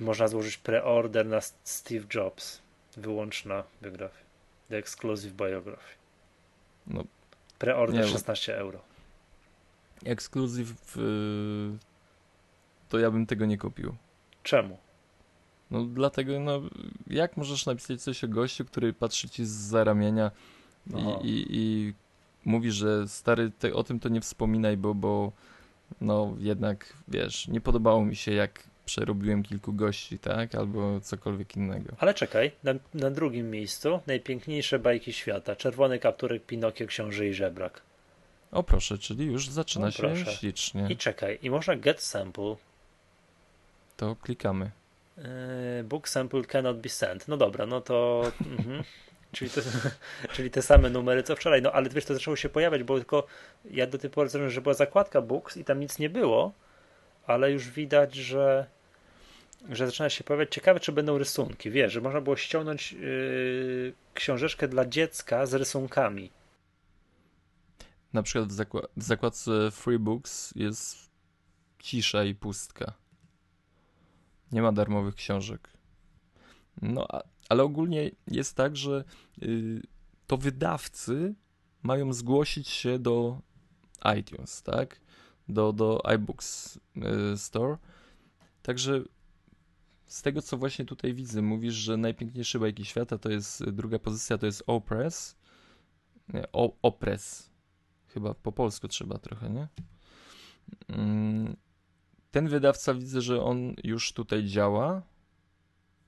Można złożyć preorder na Steve Jobs, wyłączna biografia, the exclusive biography. No, preorder nie, 16 euro. Ekskluzyw, yy, to ja bym tego nie kupił. Czemu? No dlatego, no, jak możesz napisać coś o gościu, który patrzy ci z za ramienia i, i, i mówi, że stary, te, o tym to nie wspominaj, bo, bo no jednak, wiesz, nie podobało mi się, jak przerobiłem kilku gości, tak? Albo cokolwiek innego. Ale czekaj, na, na drugim miejscu najpiękniejsze bajki świata. Czerwony kapturek, Pinokio, Książę i Żebrak. O proszę, czyli już zaczyna O, się proszę. ślicznie. I czekaj, i można get sample. To klikamy. Yy, book sample cannot be sent. No dobra, no to. mhm. Czyli, te, czyli te same numery co wczoraj. No ale wiesz, to zaczęło się pojawiać, bo tylko ja do tej pory zrozumiałem, że była zakładka books i tam nic nie było, ale już widać, że że zaczyna się pojawiać. Ciekawe, czy będą rysunki. Wiesz, że można było ściągnąć yy, książeczkę dla dziecka z rysunkami. Na przykład w, zakła- w zakładce Free Books jest cisza i pustka. Nie ma darmowych książek. No, a, ale ogólnie jest tak, że y, to wydawcy mają zgłosić się do iTunes, tak? Do, do iBooks y, Store. Także z tego, co właśnie tutaj widzę, mówisz, że najpiękniejsze bajki świata to jest druga pozycja, to jest Opress. Nie, o, Opress. Chyba po polsku trzeba trochę, nie? Mm, Ten wydawca widzę, że on już tutaj działa,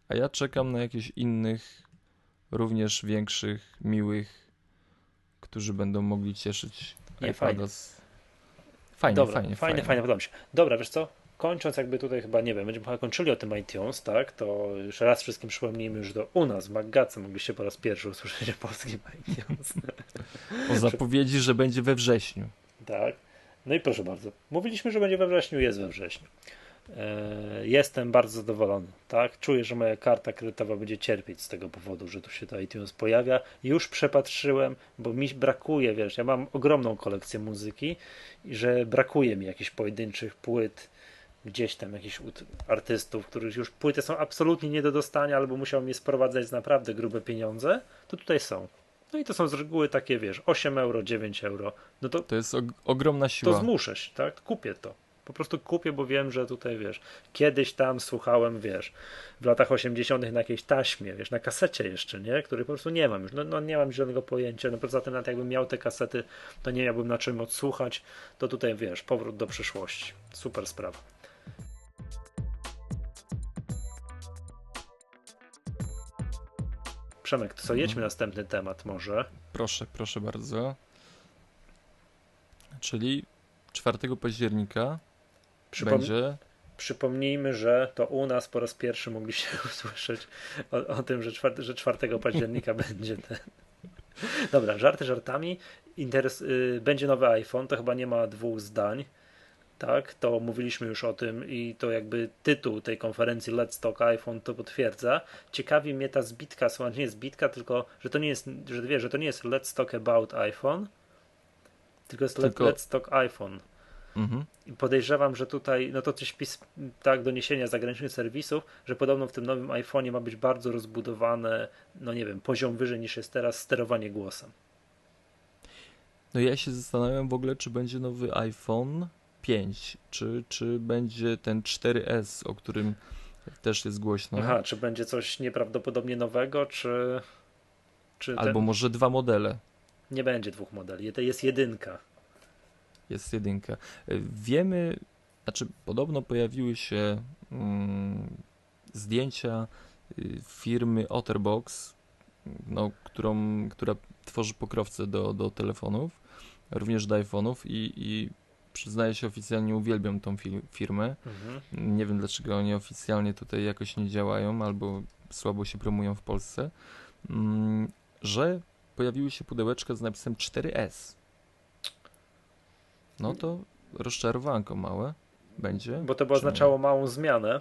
a ja czekam na jakichś innych, również większych, miłych, którzy będą mogli cieszyć Nie, iPada fajnie. Fajnie, Dobra, fajnie, fajnie, fajnie, podoba mi się. Dobra, wiesz co? Kończąc jakby tutaj chyba, nie wiem, będziemy chyba kończyli o tym iTunes, tak? To już raz wszystkim przypomnijmy, że to u nas w Maggace mogliście po raz pierwszy usłyszeć o polskim iTunes. O zapowiedzi, że będzie we wrześniu. Tak. No i proszę bardzo. Mówiliśmy, że będzie we wrześniu, jest we wrześniu. E, Jestem bardzo zadowolony, tak? Czuję, że moja karta kredytowa będzie cierpieć z tego powodu, że tu się to iTunes pojawia. Już przepatrzyłem, bo mi brakuje, wiesz, ja mam ogromną kolekcję muzyki i że brakuje mi jakichś pojedynczych płyt, gdzieś tam jakichś artystów, których już płyty są absolutnie nie do dostania, albo musiał mnie sprowadzać z naprawdę grube pieniądze, to tutaj są. No i to są z reguły takie, wiesz, 8 euro, 9 euro. No to To jest og- ogromna to siła. zmuszę się, tak? Kupię to. Po prostu kupię, bo wiem, że tutaj, wiesz, kiedyś tam słuchałem, wiesz, w latach 80. na jakiejś taśmie, wiesz, na kasecie jeszcze, nie? Której po prostu nie mam już. No, no nie mam żadnego pojęcia. No poza tym, nawet jakbym miał te kasety, to nie miałbym na czym odsłuchać. To tutaj, wiesz, powrót do przyszłości. Super sprawa. Przemek, to co, jedźmy Mhm. następny temat może. Proszę, proszę bardzo. Czyli 4 października Przypom- będzie. Przypomnijmy, że to u nas po raz pierwszy mogliście usłyszeć o, o tym, że, czwarte, że 4 października będzie ten. Dobra, żarty żartami. Interes, y, będzie nowy iPhone, to chyba nie ma dwóch zdań. Tak, to mówiliśmy już o tym i to jakby tytuł tej konferencji Let's Talk iPhone to potwierdza. Ciekawi mnie ta zbitka, słuchaj, nie zbitka, tylko że to nie jest, że wiesz, że to nie jest Let's Talk About iPhone, tylko jest Tylko- Let's Talk iPhone. Mhm. I podejrzewam, że tutaj, no to coś pis, tak, doniesienia zagranicznych serwisów, że podobno w tym nowym iPhone'ie ma być bardzo rozbudowane, no nie wiem, poziom wyżej niż jest teraz sterowanie głosem. No ja się zastanawiam w ogóle, czy będzie nowy iPhone 5, czy, czy będzie ten 4S, o którym też jest głośno. Aha, czy będzie coś nieprawdopodobnie nowego, czy, czy Albo ten... może dwa modele. nie będzie dwóch modeli, to jest jedynka. Jest jedynka. Wiemy, znaczy podobno pojawiły się mm, zdjęcia y, firmy Otterbox, no, którą, która tworzy pokrowce do, do telefonów, również do iPhone'ów i, i przyznaję się oficjalnie uwielbiam tą fi- firmę. Mhm. Nie wiem dlaczego oni oficjalnie tutaj jakoś nie działają albo słabo się promują w Polsce, mm, że pojawiły się pudełeczka z napisem 4S. No to rozczarowanko małe będzie. Bo to by oznaczało małą zmianę.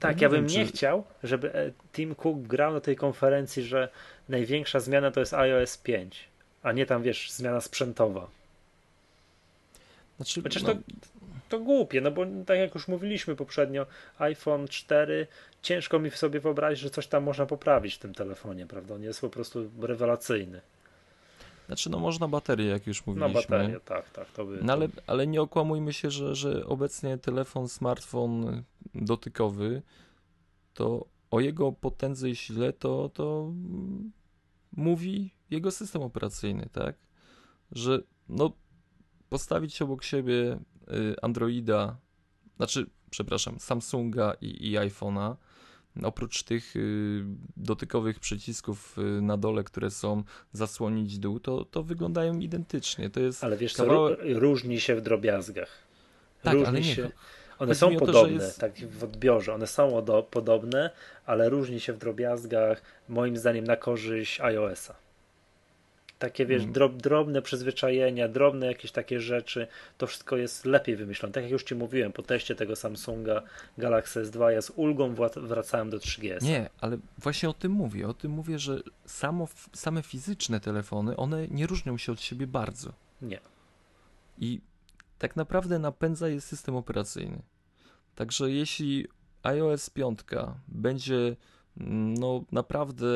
Tak, nie ja wiem, bym nie czy- chciał, żeby e, Tim Cook grał na tej konferencji, że największa zmiana to jest iOS 5. a nie tam, wiesz, zmiana sprzętowa. Znaczy, Chociaż no, to, to głupie, no bo tak jak już mówiliśmy poprzednio, iPhone 4, ciężko mi sobie wyobrazić, że coś tam można poprawić w tym telefonie, prawda? On jest po prostu rewelacyjny. znaczy, no można baterię, jak już Na mówiliśmy. baterię, tak, tak. To by, No ale, ale nie okłamujmy się, że, że obecnie telefon, smartfon dotykowy, to o jego potędze i sile to, to mówi jego system operacyjny, tak? Że no postawić obok siebie y, Androida, znaczy, przepraszam, Samsunga i, i iPhone'a, oprócz tych y, dotykowych przycisków y, na dole, które są zasłonić dół, to, to wyglądają identycznie. To jest Ale wiesz co, kawałek- ró- różni się w drobiazgach. Tak, różni ale nie, się. One są o to, podobne, jest- tak w odbiorze. One są odo- podobne, ale różni się w drobiazgach, moim zdaniem, na korzyść iOS-a. Takie, wiesz, Mm. drob, drobne przyzwyczajenia, drobne jakieś takie rzeczy, to wszystko jest lepiej wymyślone. Tak jak już Ci mówiłem, po teście tego Samsunga Galaxy S2 ja z ulgą wracałem do 3GS. Nie, ale właśnie o tym mówię. O tym mówię, że samo, same fizyczne telefony, one nie różnią się od siebie bardzo. Nie. I tak naprawdę napędza je system operacyjny. Także jeśli iOS 5 będzie mm, no naprawdę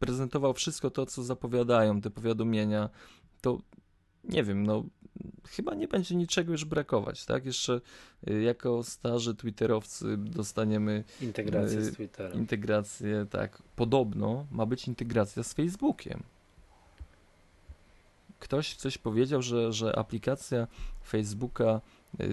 prezentował wszystko to, co zapowiadają te powiadomienia, to nie wiem, no chyba nie będzie niczego już brakować, tak? Jeszcze y, jako starzy twitterowcy dostaniemy Integracja z Yy, Twitterem. integrację, tak. Podobno ma być integracja z Facebookiem. Ktoś coś powiedział, że, że aplikacja Facebooka yy,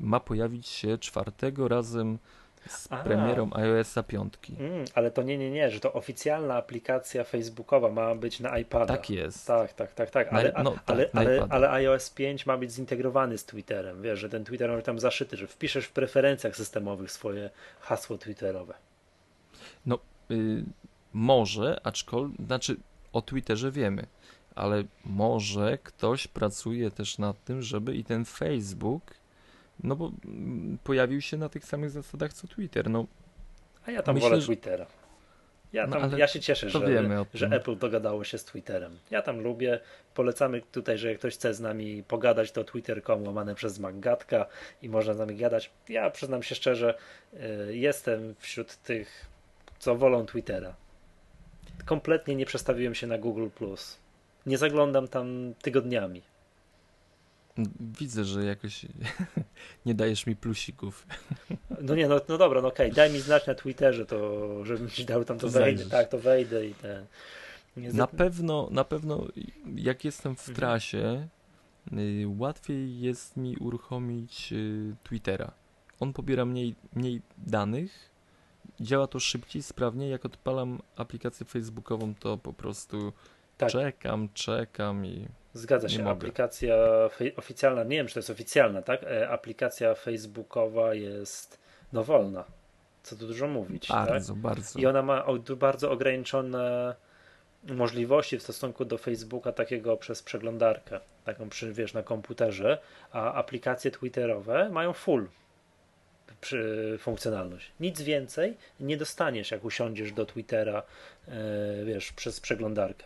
ma pojawić się czwartego razem z A. premierą iOS-a 5. Mm, ale to nie, nie, nie, że to oficjalna aplikacja facebookowa ma być na iPada. Tak jest. Tak, tak, tak, tak. Na- Ale, no, tak, ale, na ale, iPada. ale iOS 5 ma być zintegrowany z Twitterem. Wiesz, że ten Twitter może tam zaszyty, że wpiszesz w preferencjach systemowych swoje hasło Twitterowe. Y, może, aczkolwiek, znaczy o Twitterze wiemy, ale może ktoś pracuje też nad tym, żeby i ten Facebook, no bo mm, pojawił się na tych samych zasadach co Twitter. No A ja tam Myślę, wolę Twittera. Ja, No, tam, ale ja się cieszę, że, że. Apple dogadało się z Twitterem. Ja tam lubię. Polecamy tutaj, że jak ktoś chce z nami pogadać, to twitter.com łamane przez Maggatka i można z nami gadać. Ja przyznam się szczerze, y, jestem wśród tych, co wolą Twittera. Kompletnie nie przestawiłem się na Google+. Nie zaglądam tam tygodniami. Widzę, że jakoś nie dajesz mi plusików. No nie, no, no dobra, no okej, daj mi znać na Twitterze, to żebym ci dał tam to, To wejdę, tak, to wejdę i ten. Nie Na pewno, na pewno jak jestem w Mhm. trasie, y, łatwiej jest mi uruchomić y, Twittera. On pobiera mniej, mniej danych, działa to szybciej, sprawniej. Jak odpalam aplikację facebookową, to po prostu Tak. czekam, czekam i Zgadza Nie się. mogę. Aplikacja oficjalna, nie wiem czy to jest oficjalna, tak? E, aplikacja facebookowa jest no wolna. Co tu dużo mówić, tak? bardzo, bardzo. I ona ma bardzo ograniczone możliwości w stosunku do Facebooka takiego przez przeglądarkę, taką przy, wiesz, na komputerze, a aplikacje twitterowe mają full przy funkcjonalność. Nic więcej nie dostaniesz, jak usiądziesz do Twittera, e, wiesz, przez przeglądarkę.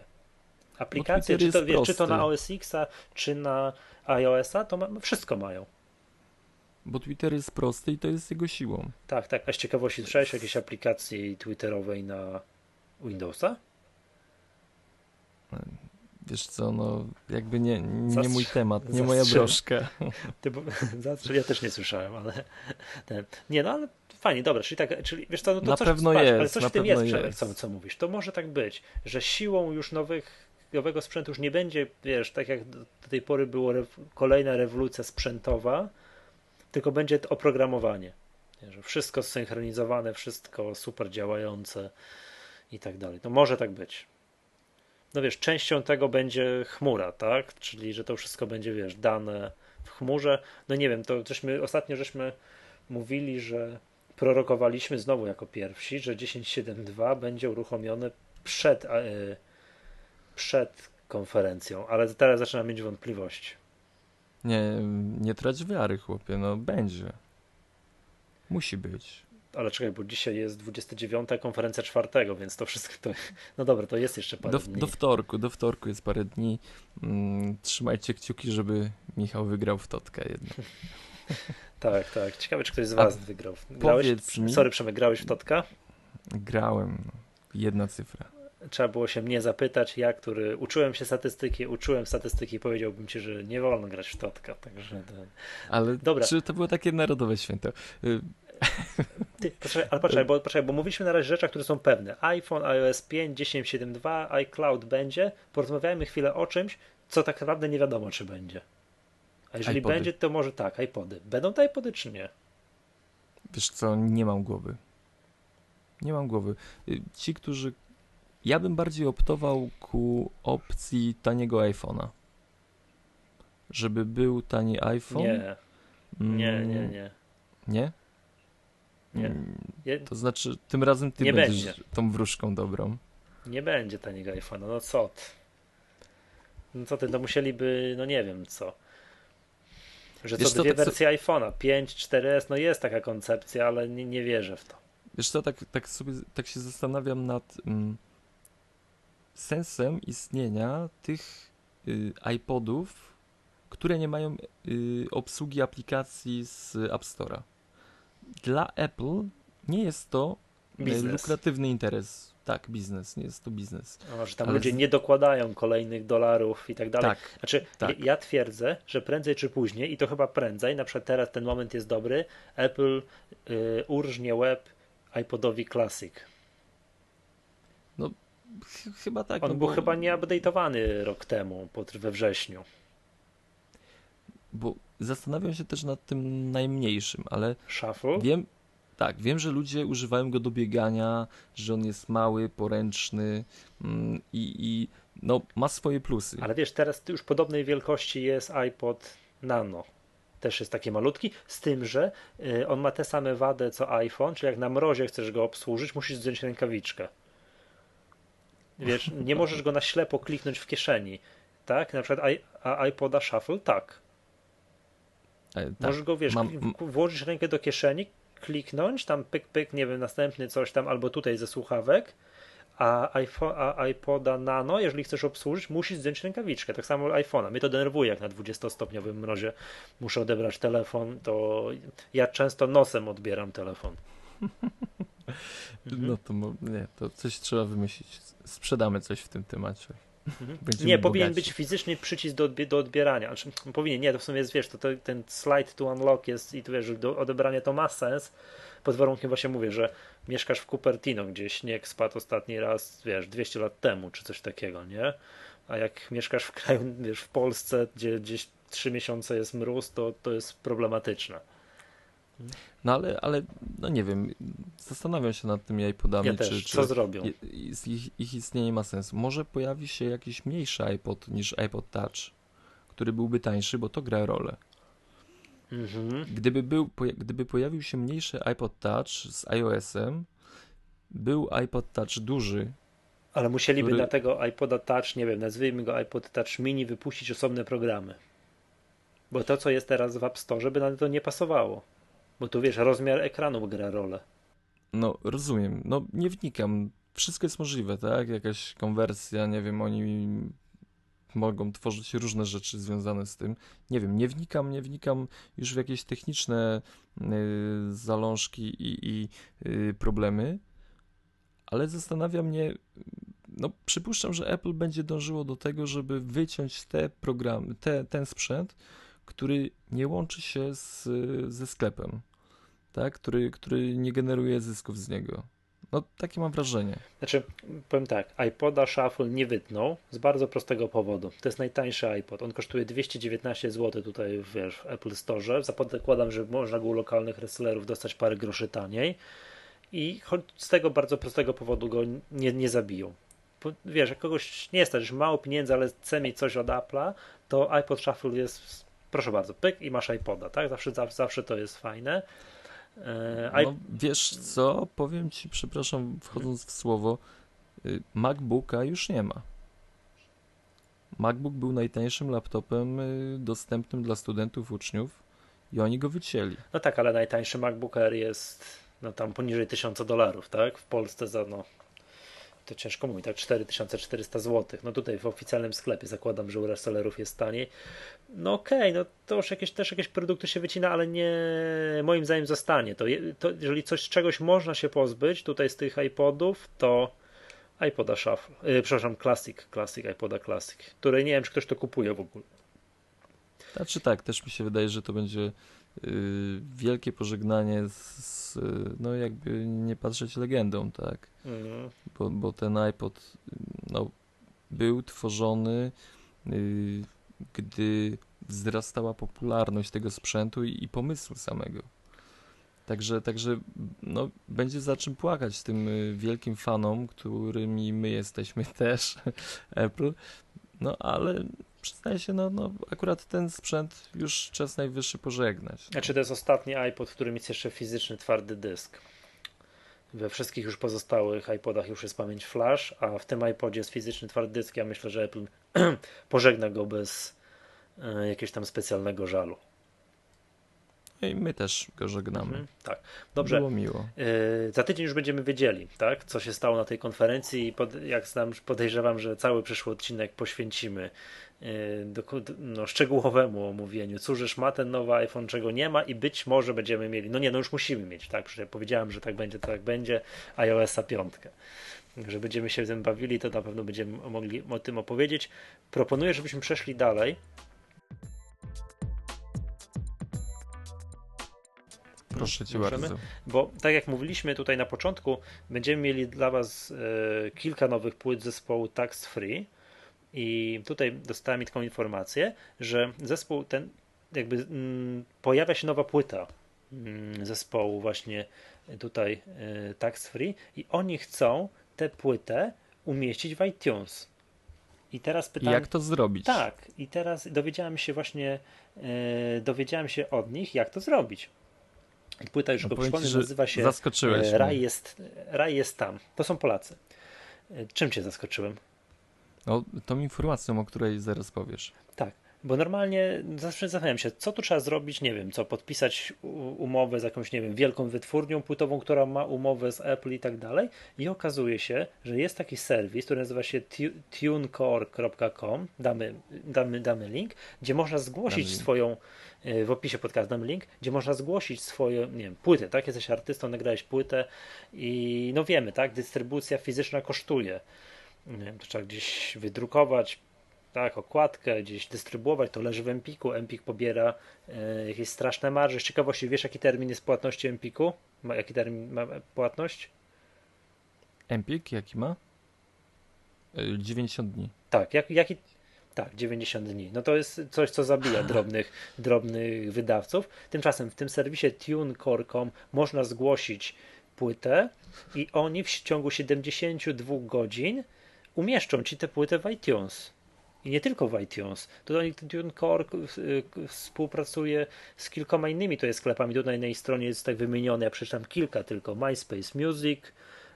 Aplikacje, Twitter czy to, wiesz, czy to na. OS X-a, czy na iOS-a, to ma, wszystko mają. Bo Twitter jest prosty i to jest jego siłą. Tak, tak. A z ciekawości słyszałeś o jakiejś aplikacji twitterowej na Windowsa? Wiesz co, no jakby nie, nie Zastrz- mój temat, nie moja broszka. Ty, bo, zastrzel- ja też nie słyszałem, ale ten, nie no, ale fajnie, dobra, czyli tak, czyli wiesz co, no to Na coś, pewno patrz, ale jest, coś na w tym jest, jest. co, co mówisz, to może tak być, że siłą już nowych, nowego sprzętu już nie będzie, wiesz, tak jak do tej pory było rew- kolejna rewolucja sprzętowa, tylko będzie to oprogramowanie, Nie, że wszystko zsynchronizowane, wszystko super działające i tak dalej, to może tak być. No wiesz, częścią tego będzie chmura, tak? Czyli, że to wszystko będzie, wiesz, dane w chmurze. No nie wiem, to żeśmy, ostatnio żeśmy mówili, że prorokowaliśmy znowu jako pierwsi, że 10.7.2 będzie uruchomione przed, e, przed konferencją, ale teraz zaczynam mieć wątpliwości. Nie, nie trać wiary, chłopie, no będzie. Musi być. ale czekaj, bo dzisiaj jest 29, konferencja czwartego, więc to wszystko to. No dobra, to jest jeszcze parę Do, dni. do wtorku, do wtorku jest parę dni. Mm, trzymajcie kciuki, żeby Michał wygrał w totkę jednak. Tak, tak. Ciekawe, czy ktoś z A Was wygrał. Grałeś? mi- Sorry, Przemek, grałeś w Totka? Grałem. no. Jedna cyfra. Trzeba było się mnie zapytać, ja, który uczyłem się statystyki, uczyłem statystyki, powiedziałbym Ci, że nie wolno grać w Totka, także... To... Ale Dobra. czy to było takie narodowe święto? Y, Ty, poczekaj, ale poczekaj bo, poczekaj, bo mówiliśmy na razie rzeczach, które są pewne. iPhone, iOS 5, 10.7.2, iCloud będzie. Porozmawiajmy chwilę o czymś, co tak naprawdę nie wiadomo, czy będzie. A jeżeli iPody. będzie, to może tak, iPody. Będą to iPody, czy nie? Wiesz co, nie mam głowy. Nie mam głowy. Y, Ci, którzy. Ja bym bardziej optował ku opcji taniego iPhone'a. Żeby był tani iPhone. Nie, Mm, nie, nie, nie. Nie? Nie. Mm, To znaczy, tym razem ty Nie będziesz będzie. tą wróżką dobrą. nie będzie taniego iPhone'a, no co ty? No co ty, no musieliby, no nie wiem co. Że Wiesz co dwie tak wersje iPhone'a, 5, 4S, no jest taka koncepcja, ale nie, nie wierzę w to. Wiesz co, tak, tak sobie tak się zastanawiam nad mm, sensem istnienia tych y, iPodów, które nie mają y, obsługi aplikacji z App Store'a. Dla Apple nie jest to y, Biznes. lukratywny interes. Tak, biznes, nie jest to biznes. O, że tam Ale ludzie nie dokładają kolejnych dolarów i tak dalej. Tak, Znaczy, tak. ja, twierdzę, że prędzej czy później, i to chyba prędzej, na przykład teraz ten moment jest dobry, Apple y, urżnie web iPodowi Classic. ch- chyba tak. On no był bo, chyba nieupdate'owany rok temu, we wrześniu. Bo zastanawiam się też nad tym najmniejszym, ale Shuffle? Wiem, tak, wiem, że ludzie używają go do biegania, że on jest mały, poręczny mm, i, i no, ma swoje plusy. Ale wiesz, teraz już podobnej wielkości jest iPod Nano. Też jest taki malutki, z tym, że y, on ma te same wady co iPhone, czyli jak na mrozie chcesz go obsłużyć, musisz zdjąć rękawiczkę. Wiesz, nie możesz go na ślepo kliknąć w kieszeni. Tak? Na przykład i, a iPoda Shuffle, tak. E, tak. Możesz go, wiesz, mam- włożyć rękę do kieszeni, kliknąć, tam pyk, pyk, nie wiem, następny coś tam, albo tutaj ze słuchawek, a, iPhone, a iPoda Nano, jeżeli chcesz obsłużyć, musisz zdjąć rękawiczkę. Tak samo iPhone'a. Mnie to denerwuje, jak na 20-stopniowym mrozie muszę odebrać telefon, to ja często nosem odbieram telefon. Mhm. No to nie, to coś trzeba wymyślić. Sprzedamy coś w tym temacie. Mhm. Będziemy Nie, powinien bogaci. być fizyczny przycisk do, odbie- do odbierania. Znaczy, powinien, nie, to w sumie jest, wiesz, to, to ten slide to unlock jest i tu wiesz, do odebrania to ma sens, pod warunkiem właśnie mówię, że mieszkasz w Cupertino, gdzie śnieg spadł ostatni raz, wiesz, 200 lat temu, czy coś takiego, nie? A jak mieszkasz w kraju, wiesz, w Polsce, gdzie gdzieś 3 miesiące jest mróz, to, to jest problematyczne. No ale, ale, no nie wiem, zastanawiam się nad tymi iPodami, Ja też, czy, czy co zrobią? ich, ich istnienie ma sens. Może pojawi się jakiś mniejszy iPod niż iPod Touch, który byłby tańszy, bo to gra rolę. Mhm. Gdyby, był, gdyby pojawił się mniejszy iPod Touch z iOS-em, był iPod Touch duży, Ale musieliby Który- na tego iPoda Touch, nie wiem, nazwijmy go iPod Touch Mini, wypuścić osobne programy. Bo to, co jest teraz w App Store, by na to nie pasowało. Bo tu wiesz, rozmiar ekranu gra rolę. No, rozumiem. No, nie wnikam. Wszystko jest możliwe, tak? Jakaś konwersja, nie wiem, oni mogą tworzyć różne rzeczy związane z tym. Nie wiem, nie wnikam, nie wnikam już w jakieś techniczne y, zalążki i, i y, problemy, ale zastanawia mnie, no przypuszczam, że Apple będzie dążyło do tego, żeby wyciąć te programy, te, ten sprzęt, który nie łączy się z, ze sklepem tak, który, który nie generuje zysków z niego. No, takie mam wrażenie. Znaczy, powiem tak, iPoda Shuffle nie wytnął z bardzo prostego powodu. To jest najtańszy iPod. On kosztuje 219 zł tutaj wiesz, w Apple Store. Zakładam, że można go u lokalnych resellerów dostać parę groszy taniej. I choć z tego bardzo prostego powodu go nie, nie zabiją. Bo, wiesz, jak kogoś nie stać, że mało pieniędzy, ale chce mieć coś od Apple'a, to iPod Shuffle jest, proszę bardzo, pyk i masz iPoda, tak? Zawsze, zawsze, to jest fajne. E, No, wiesz co, powiem ci, przepraszam, wchodząc w słowo, y, MacBooka już nie ma. MacBook był najtańszym laptopem y, dostępnym dla studentów, uczniów i oni go wycięli. No tak, ale najtańszy MacBook Air jest no tam poniżej 1000 dolarów, tak? W Polsce za no to ciężko mówić, tak 4400 zł. No tutaj w oficjalnym sklepie zakładam, że u resellerów jest taniej. No okej, okay, no to już jakieś, też jakieś produkty się wycina, ale nie moim zdaniem zostanie. To, to jeżeli coś czegoś można się pozbyć tutaj z tych iPodów, to iPoda Shuffle, yy, przepraszam, Classic, Classic, iPoda Classic, który nie wiem, czy ktoś to kupuje w ogóle. Znaczy tak, też mi się wydaje, że to będzie wielkie pożegnanie z, no jakby nie patrzeć legendą, tak? Mhm. Bo, bo ten iPod no, był tworzony yy, gdy wzrastała popularność tego sprzętu i, i pomysłu samego. Także, także no, będzie za czym płakać tym y, wielkim fanom, którymi my jesteśmy też, Apple. No ale przyznaję się, no, no akurat ten sprzęt już czas najwyższy pożegnać. No. Znaczy to jest ostatni iPod, w którym jest jeszcze fizyczny twardy dysk. We wszystkich już pozostałych iPodach już jest pamięć flash, a w tym iPodzie jest fizyczny twardy dysk. Ja myślę, że Apple pożegna go bez e, jakiegoś tam specjalnego żalu. I my też go żegnamy. Mhm, tak, dobrze. Było miło. Yy, za tydzień już będziemy wiedzieli, tak, co się stało na tej konferencji i pod, jak znam, podejrzewam, że cały przyszły odcinek poświęcimy do, no, szczegółowemu omówieniu. Cóż, ma ten nowy iPhone, czego nie ma i być może będziemy mieli, no nie, no już musimy mieć, tak, przecież powiedziałem, że tak będzie, to tak będzie, iOS-a piątkę. Że będziemy się tym bawili, to na pewno będziemy mogli o tym opowiedzieć. Proponuję, żebyśmy przeszli dalej Proszę cię Możemy? bardzo. Bo tak jak mówiliśmy tutaj na początku, będziemy mieli dla Was e, kilka nowych płyt zespołu Tax Free. I tutaj dostałem taką informację, że zespół ten, jakby mm, pojawia się nowa płyta mm, zespołu, właśnie tutaj e, Tax Free, i oni chcą tę płytę umieścić w iTunes. I teraz pytam. Jak to zrobić? Tak, i teraz dowiedziałem się właśnie, e, dowiedziałem się od nich, jak to zrobić. Płyta już no go przypomnę, nazywa się zaskoczyłeś e, Raj jest, Raj jest tam. To są Polacy. E, czym cię zaskoczyłem? No, tą informacją, o której zaraz powiesz. Tak. Bo normalnie zawsze zastanawiam się, co tu trzeba zrobić, nie wiem, co podpisać umowę z jakąś, nie wiem, wielką wytwórnią płytową, która ma umowę z Apple i tak dalej. I okazuje się, że jest taki serwis, który nazywa się tunecore.com, damy, damy, damy link, gdzie można zgłosić swoją, e, w opisie podcastu damy link, gdzie można zgłosić swoją, nie wiem, płytę, tak? Jesteś artystą, nagrałeś płytę i no wiemy, tak? Dystrybucja fizyczna kosztuje. Nie wiem, to trzeba gdzieś wydrukować, tak, okładkę, gdzieś dystrybuować, to leży w Empiku. Empik pobiera e, jakieś straszne marże. Z ciekawości, wiesz jaki termin jest płatności Empiku? Ma, jaki termin ma płatność? Empik jaki ma? 90 e, dni. Tak, jak, jaki? Tak, 90 dni. No to jest coś, co zabija drobnych, drobnych wydawców. Tymczasem w tym serwisie TuneCore.com można zgłosić płytę i oni w ciągu 72 godzin umieszczą ci tę płytę w iTunes i nie tylko w iTunes. Tutaj TuneCore współpracuje z kilkoma innymi to jest sklepami. Tutaj na jej stronie jest tak wymienione, ja przeczytam kilka tylko. MySpace Music,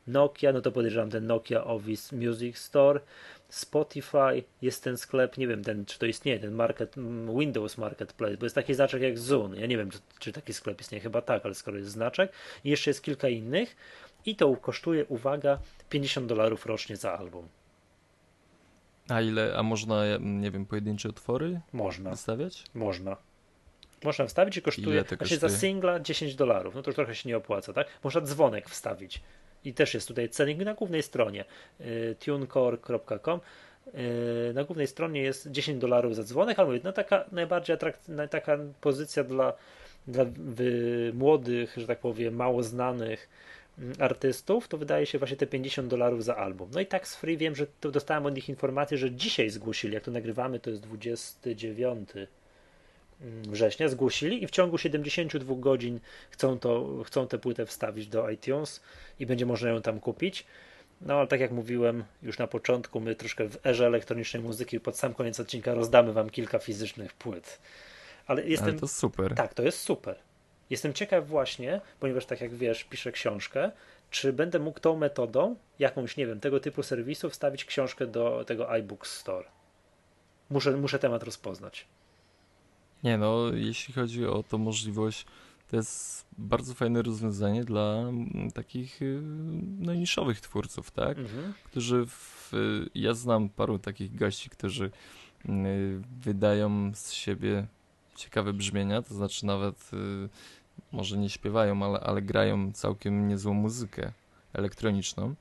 Nokia, no to podejrzewam ten Nokia Office Music Store, Spotify, jest ten sklep, nie wiem ten, czy to istnieje, ten market, Windows Marketplace, bo jest taki znaczek jak Zoom. Ja nie wiem, czy, czy taki sklep istnieje, chyba tak, ale skoro jest znaczek. I jeszcze jest kilka innych i to kosztuje, uwaga, 50 dolarów rocznie za album. A ile, a można, nie wiem, pojedyncze utwory można wystawiać? Można. Można wstawić i kosztuje, ile to kosztuje? za singla 10 dolarów, no to już trochę się nie opłaca, tak? Można dzwonek wstawić i też jest tutaj cenik na głównej stronie y, tunecore.com y, na głównej stronie jest 10 dolarów za dzwonek, ale mówię, no taka najbardziej atrakcyjna, taka pozycja dla, dla młodych, że tak powiem, mało znanych artystów, to wydaje się właśnie te 50 dolarów za album. No i tak z Free wiem, że to dostałem od nich informację, że dzisiaj zgłosili, jak to nagrywamy, to jest 29 mm, września, zgłosili i w ciągu 72 godzin chcą, to, chcą tę płytę wstawić do iTunes i będzie można ją tam kupić. No ale tak jak mówiłem już na początku, my troszkę w erze elektronicznej muzyki pod sam koniec odcinka rozdamy wam kilka fizycznych płyt. Ale jestem. Ale to super. Tak, to jest super. Jestem ciekaw właśnie, ponieważ tak jak wiesz, piszę książkę, czy będę mógł tą metodą, jakąś, nie wiem, tego typu serwisu wstawić książkę do tego iBook Store. Muszę, muszę temat rozpoznać. Nie no, jeśli chodzi o tą możliwość to jest bardzo fajne rozwiązanie dla mm, takich y, no, niszowych twórców, tak? Mhm. Którzy w, y, ja znam paru takich gości, którzy y, wydają z siebie ciekawe brzmienia, to znaczy nawet y, może nie śpiewają, ale, ale grają całkiem niezłą muzykę elektroniczną.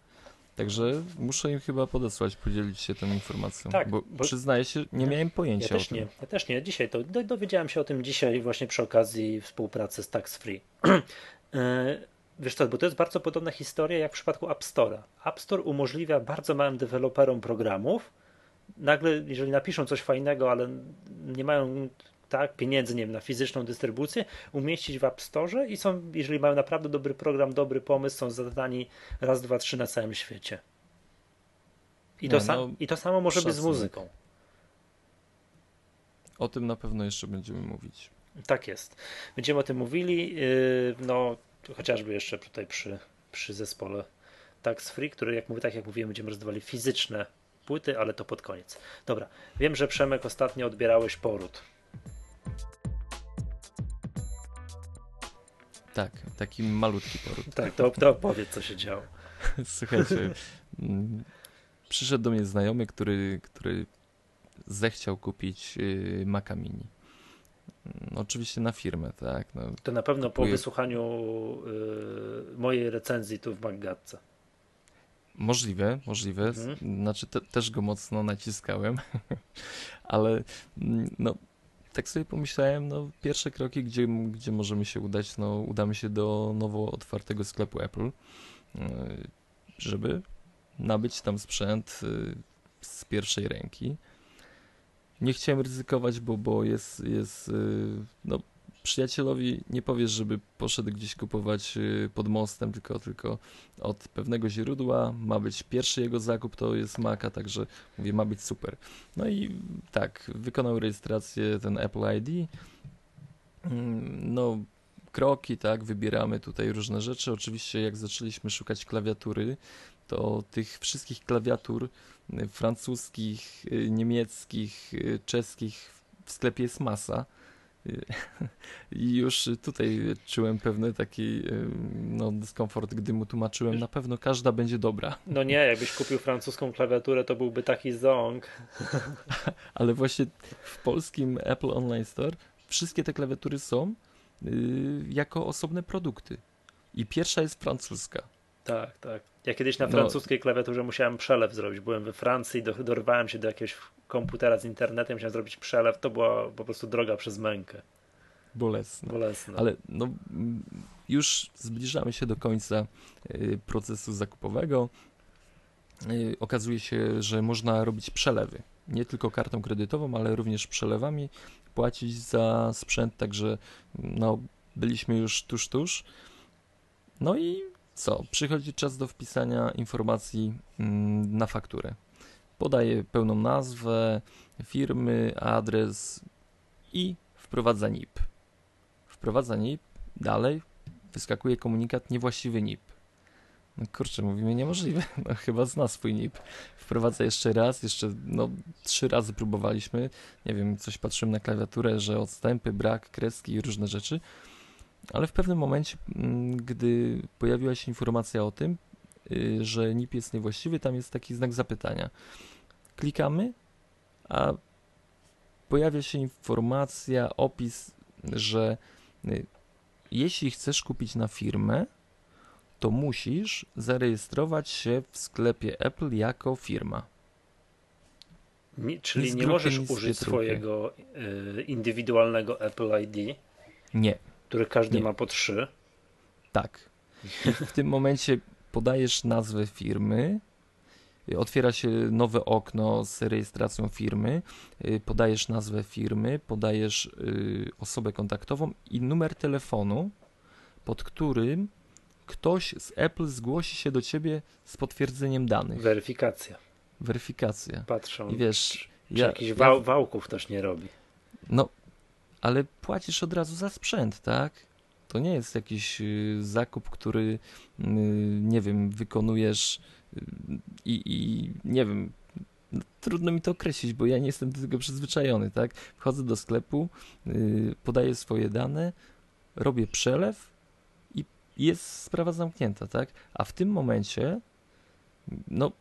Także muszę im chyba podesłać, podzielić się tą informacją. Tak, bo, bo- przyznaję się, nie Ja- miałem Ja pojęcia też o tym. nie, ja też nie. Dzisiaj to do, dowiedziałem się o tym dzisiaj właśnie przy okazji współpracy z Tax Free. E, Wiesz co, bo to jest bardzo podobna historia jak w przypadku App Store'a. App Store umożliwia bardzo małym deweloperom programów, nagle, jeżeli napiszą coś fajnego, ale nie mają tak, pieniędzy nie wiem, na fizyczną dystrybucję, umieścić w App Store i są, jeżeli mają naprawdę dobry program, dobry pomysł, są zadani raz, dwa, trzy na całym świecie. I to, Nie, no, I to samo może być z szacunek. muzyką. O tym na pewno jeszcze będziemy mówić. Tak jest. Będziemy o tym mówili, yy, no chociażby jeszcze tutaj przy, przy zespole Tax Free, który jak mówię, tak jak mówiłem, będziemy rozdawali fizyczne płyty, ale to pod koniec. Dobra, wiem, że Przemek ostatnio odbierałeś poród. Tak, taki malutki poród. Tak, to, to opowiedz, co się działo. Słuchajcie, mm, przyszedł do mnie znajomy, który, który zechciał kupić y, Maca Mini. Mm, Oczywiście na firmę, tak. No, To na pewno po wysłuchaniu yy, mojej recenzji tu w Maggatce. możliwe, możliwe. Mhm. Znaczy te, też go mocno naciskałem, ale mm, no, tak sobie pomyślałem, no pierwsze kroki, gdzie, gdzie możemy się udać, no udamy się do nowo otwartego sklepu Apple, y, żeby nabyć tam sprzęt y, z pierwszej ręki. Nie chciałem ryzykować, bo, bo jest, jest y, no, przyjacielowi nie powiesz, żeby poszedł gdzieś kupować y, pod mostem, tylko, tylko od pewnego źródła. Ma być pierwszy jego zakup, to jest Maca, także mówię, ma być super. No i tak, wykonał rejestrację ten Apple ID. Mm, No, kroki, tak, wybieramy tutaj różne rzeczy. Oczywiście, jak zaczęliśmy szukać klawiatury, to tych wszystkich klawiatur y, francuskich, y, niemieckich, czeskich w sklepie jest masa. I już tutaj czułem pewny taki no, dyskomfort, gdy mu tłumaczyłem, na pewno każda będzie dobra. No nie, jakbyś kupił francuską klawiaturę, to byłby taki ząg. Ale właśnie w polskim Apple Online Store wszystkie te klawiatury są y, jako osobne produkty. I pierwsza jest francuska. Tak, tak. Ja kiedyś na No. francuskiej klawiaturze musiałem przelew zrobić. Byłem we Francji, do, dorwałem się do jakiegoś komputera z internetem, musiałem zrobić przelew. To była po prostu droga przez mękę. Bolesne. Bolesne. Ale no, już zbliżamy się do końca y, procesu zakupowego. Y, Okazuje się, że można robić przelewy. Nie tylko kartą kredytową, ale również przelewami płacić za sprzęt, także no, byliśmy już tuż, tuż. No i co? Przychodzi czas do wpisania informacji mm, na fakturę. Podaję pełną nazwę firmy, adres i wprowadza NIP. Wprowadza NIP, dalej wyskakuje komunikat niewłaściwy NIP. No kurczę, mówimy niemożliwe, no chyba zna swój NIP. Wprowadza jeszcze raz, jeszcze no trzy razy próbowaliśmy, nie wiem, coś patrzyłem na klawiaturę, że odstępy, brak, kreski i różne rzeczy, ale w pewnym momencie, mm, gdy pojawiła się informacja o tym, że NIP jest niewłaściwy, tam jest taki znak zapytania. Klikamy, a pojawia się informacja, opis, że y, jeśli chcesz kupić na firmę, to musisz zarejestrować się w sklepie Apple jako firma. Nie, czyli nie grupy możesz użyć swojego y, indywidualnego Apple ID, Nie, który każdy Nie. ma po trzy. tak. I w tym momencie podajesz nazwę firmy, y, otwiera się nowe okno z rejestracją firmy, y, podajesz nazwę firmy, podajesz y, osobę kontaktową i numer telefonu, pod którym ktoś z Apple zgłosi się do ciebie z potwierdzeniem danych. Weryfikacja. Weryfikacja. Patrzą. I wiesz, czy ja, jakichś ja, wał, wałków też nie robi. no, ale płacisz od razu za sprzęt, tak? To nie jest jakiś y, zakup, który, y, nie wiem, wykonujesz y, i, i nie wiem, no, trudno mi to określić, bo ja nie jestem do tego przyzwyczajony, tak? Wchodzę do sklepu, y, podaję swoje dane, robię przelew i jest sprawa zamknięta, tak? A w tym momencie, no,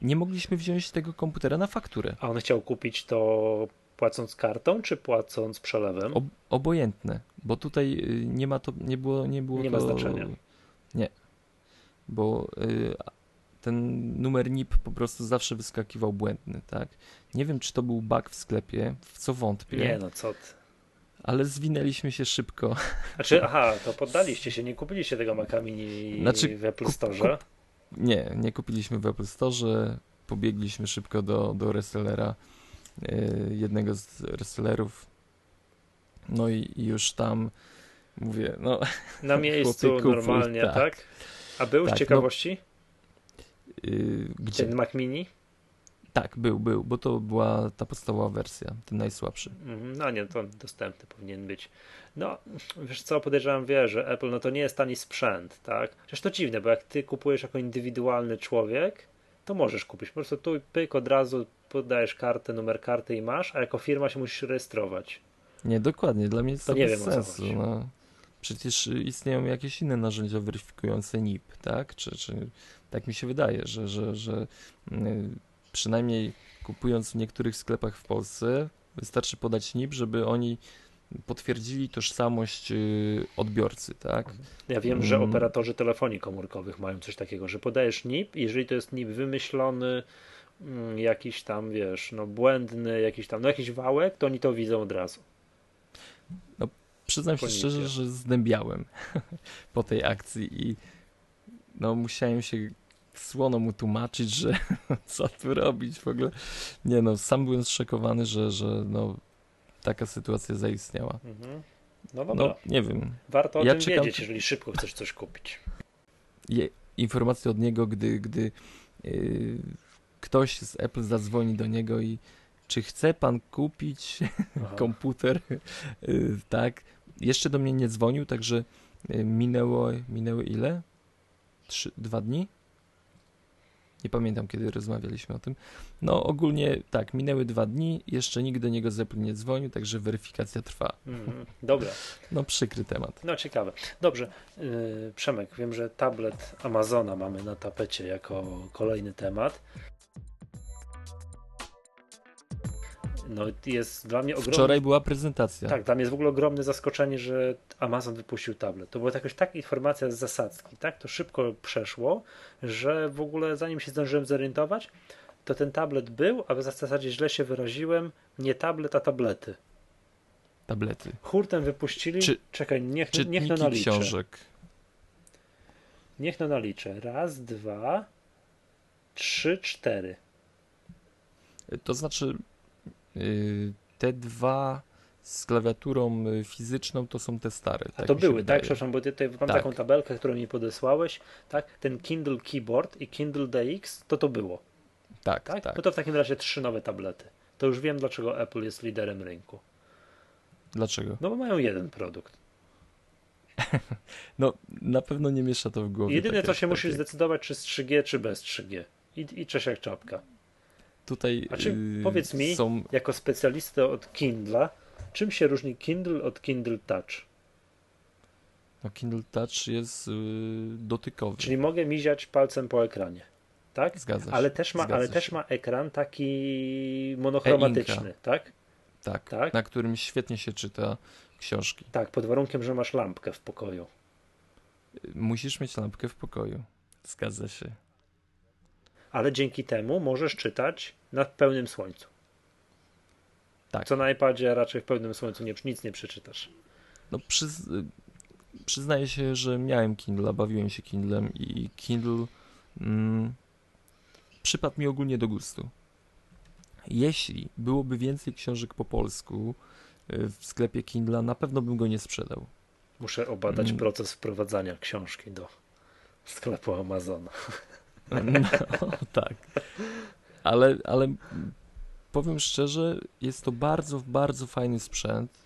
nie mogliśmy wziąć tego komputera na fakturę. A on chciał kupić to płacąc kartą, czy płacąc przelewem? Ob obojętne, bo tutaj y, nie ma to, nie było, nie było Nie to, ma znaczenia. Nie, bo y, ten numer NIP po prostu zawsze wyskakiwał błędny, tak? Nie wiem, czy to był bug w sklepie, w co wątpię, Nie, no co ty. ale zwinęliśmy się szybko. Znaczy, aha, to poddaliście się, nie kupiliście tego Maca Mini Znaczy, w Apple Store. Nie, nie kupiliśmy w Apple Store, pobiegliśmy szybko do, do resellera, jednego z resellerów, no i, i już tam mówię, no Na miejscu Chłopie, kupuj, normalnie, tak. tak? A był Tak, z ciekawości y, gdzie? ten Mac Mini? Tak, był, był, bo to była ta podstawowa wersja, ten najsłabszy. Mhm, No nie, to dostępny powinien być. No, wiesz co, podejrzewam, wie, że Apple no to nie jest tani sprzęt, tak? Przecież to dziwne, bo jak ty kupujesz jako indywidualny człowiek, to możesz kupić. Po prostu tu pyk od razu podajesz kartę, numer karty i masz, a jako firma się musisz rejestrować. Nie, dokładnie, dla mnie To to, nie wiem, sensu. No. Przecież istnieją jakieś inne narzędzia weryfikujące NIP, tak? Czy, czy tak mi się wydaje, że, że, że y, przynajmniej kupując w niektórych sklepach w Polsce, wystarczy podać NIP, żeby oni potwierdzili tożsamość y, odbiorcy, tak? Ja wiem, że Mm. operatorzy telefonii komórkowych mają coś takiego, że podajesz NIP, i jeżeli to jest NIP wymyślony, mm, jakiś tam, wiesz, no błędny, jakiś tam, no jakiś wałek, to oni to widzą od razu. Przyznam się szczerze, że zdębiałem po tej akcji i no musiałem się słono mu tłumaczyć, że co tu robić w ogóle. Nie no, sam byłem zszokowany, że, że no taka sytuacja zaistniała. Mhm. No dobra, No nie wiem, warto o ja tym czekam- wiedzieć, jeżeli szybko chcesz coś kupić. Je, informacje od niego, gdy, gdy yy, ktoś z Apple zadzwoni do niego i czy chce pan kupić Aha. komputer, y, tak. Jeszcze do mnie nie dzwonił, także y, minęło, minęły ile? Trzy, dwa dni? Nie pamiętam, kiedy rozmawialiśmy o tym. No ogólnie tak, minęły dwa dni, jeszcze nikt do niego z Apple nie dzwonił, także weryfikacja trwa. Mhm. Dobra, No przykry temat. no ciekawe. Dobrze, yy, Przemek, wiem, że tablet Amazona mamy na tapecie jako kolejny temat. No jest dla mnie. Wczoraj była prezentacja. Tak, dla mnie jest w ogóle ogromne zaskoczenie, że Amazon wypuścił tablet. To była jakaś taka informacja z zasadzki, tak? To szybko przeszło, że w ogóle zanim się zdążyłem zorientować, to ten tablet był, a w zasadzie źle się wyraziłem, nie tablet, a tablety. Tablety. Hurtem wypuścili. Czy- Czekaj, niech, niech no naliczę. książek. Niech no naliczę. Raz, dwa, trzy, cztery. To znaczy te dwa z klawiaturą y, fizyczną to są te stare. A tak to były, tak? Przepraszam, bo tutaj mam Tak. taką tabelkę, którą mi podesłałeś, tak? Ten Kindle Keyboard i Kindle DX, to to było. Tak, Tak? tak. No to w takim razie trzy nowe tablety. To już wiem, dlaczego Apple jest liderem rynku. Dlaczego? No bo mają jeden produkt. No, na pewno nie miesza to w głowie. Jedyne, takie- co się musisz takie- zdecydować, czy z 3G, czy bez 3G. I, i cześć jak czapka. Tutaj A czy y, powiedz mi- są Jako specjalista od Kindla, czym się różni Kindle od Kindle Touch? no, Kindle Touch jest y, dotykowy. Czyli mogę miziać palcem po ekranie. Tak? Zgadza się. Ale też ma, ale też ma ekran taki monochromatyczny, tak? Tak, tak? na którym świetnie się czyta książki. Tak, pod warunkiem, że masz lampkę w pokoju. Musisz mieć lampkę w pokoju. Zgadza się. Ale dzięki temu możesz czytać na pełnym słońcu. Tak. Co na iPadzie raczej w pełnym słońcu nie, nic nie przeczytasz. No, przyz... przyznaję się, że miałem Kindle, bawiłem się Kindlem i Kindle mm, przypadł mi ogólnie do gustu. Jeśli byłoby więcej książek po polsku y, w sklepie Kindla, na pewno bym go nie sprzedał. Muszę obadać Mm. proces wprowadzania książki do sklepu Amazona. No, tak. Ale, ale powiem szczerze, jest to bardzo, bardzo fajny sprzęt,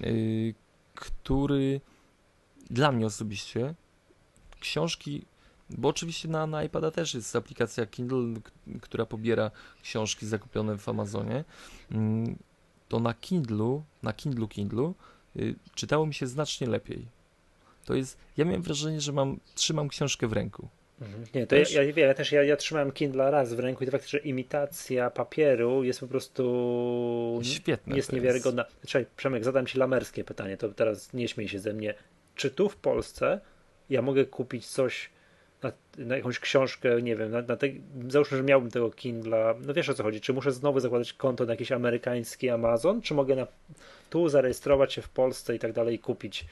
y, który dla mnie osobiście książki, bo oczywiście na, na iPada też jest aplikacja Kindle, która pobiera książki zakupione w Amazonie, mm, to na Kindlu, na Kindlu Kindlu y, czytało mi się znacznie lepiej. To jest, ja miałem wrażenie, że mam, trzymam książkę w ręku. Mhm. Nie, to ja, Też- ja, wiem, ja też ja, ja trzymałem Kindle raz w ręku i to fakt, że imitacja papieru jest po prostu Świetne jest niewiarygodna. Czekaj, Przemek, zadam ci lamerskie pytanie, to teraz nie śmiej się ze mnie. Czy tu w Polsce ja mogę kupić coś na, na jakąś książkę, nie wiem, na, na te, załóżmy, że miałbym tego Kindla, no wiesz o co chodzi, czy muszę znowu zakładać konto na jakiś amerykański Amazon, czy mogę na, tu zarejestrować się w Polsce i tak dalej i kupić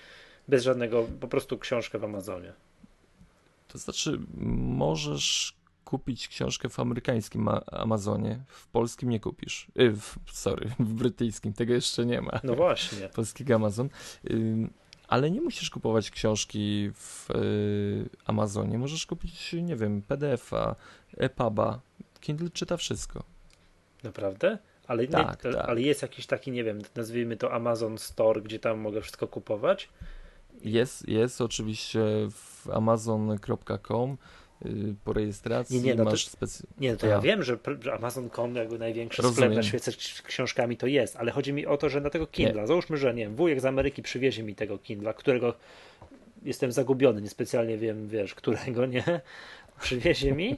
bez żadnego, po prostu książkę w Amazonie. To znaczy, możesz kupić książkę w amerykańskim ma- Amazonie, w polskim nie kupisz. Y, w, sorry, w brytyjskim, tego jeszcze nie ma. No właśnie. Polskiego Amazon. Ym, ale nie musisz kupować książki w y, Amazonie. Możesz kupić, nie wiem, PDF-a, EPUBa. Kindle czyta wszystko. Naprawdę? Ale, Tak, nie, tak. ale jest jakiś taki, nie wiem, nazwijmy to Amazon Store, gdzie tam mogę wszystko kupować? Jest, jest oczywiście w amazon.com y, po rejestracji Nie, nie, no to- masz specy... Nie, no to ja wiem, że, Amazon.com jakby największy sklep Rozumiem. na świecie z książkami to jest, ale chodzi mi o to, że na tego Kindla, załóżmy, że nie wiem, wujek z Ameryki przywiezie mi tego Kindla, którego jestem zagubiony, niespecjalnie wiem, wiesz, którego nie, przywiezie mi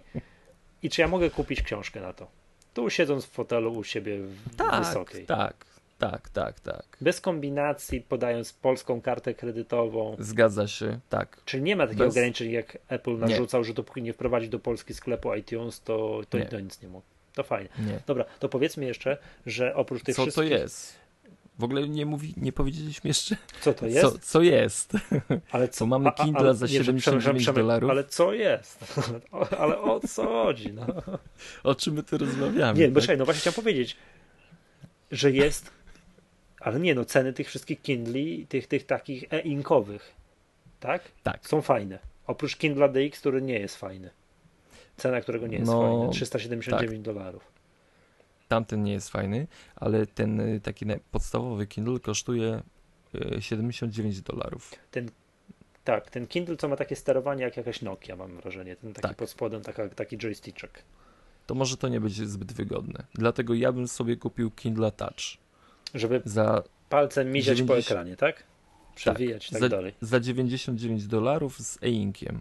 i czy ja mogę kupić książkę na to? Tu siedząc w fotelu u siebie w Tak, wysokiej. tak, tak, tak, tak. Bez kombinacji, podając polską kartę kredytową. Zgadza się, tak. Czyli nie ma takich Bez- ograniczeń, jak Apple narzucał, że dopóki nie wprowadzi do Polski sklepu iTunes, to, to, Nie. to nic nie mógł. To fajnie. Nie. Dobra, to powiedzmy jeszcze, że oprócz tych Co wszystkich... to jest? W ogóle nie, mówi, nie powiedzieliśmy jeszcze, Co to jest? co, co jest. ale co, bo mamy Kindla za nie, 79 przepraszam, Przemek, dolarów. Ale co jest? Ale o co chodzi? No. O czym my tu rozmawiamy? Nie, bo tak? czekaj, no właśnie chciałem powiedzieć, że jest, ale nie, no ceny tych wszystkich Kindli, tych, tych takich e-inkowych, tak? Tak. Są fajne. Oprócz Kindla DX, który nie jest fajny. Cena którego nie jest No, fajna. 379 dolarów. Tamten nie jest fajny, ale ten y, taki podstawowy Kindle kosztuje y, 79 dolarów. Tak, ten Kindle, co ma takie sterowanie jak jakaś Nokia, mam wrażenie. Ten taki Tak. pod spodem, taka, taki joysticzek. To może to nie będzie zbyt wygodne. Dlatego ja bym sobie kupił Kindle Touch Żeby za, palcem miziać po 90 ekranie, tak? Przewijać i tak za, dalej. za 99 dolarów z e-inkiem.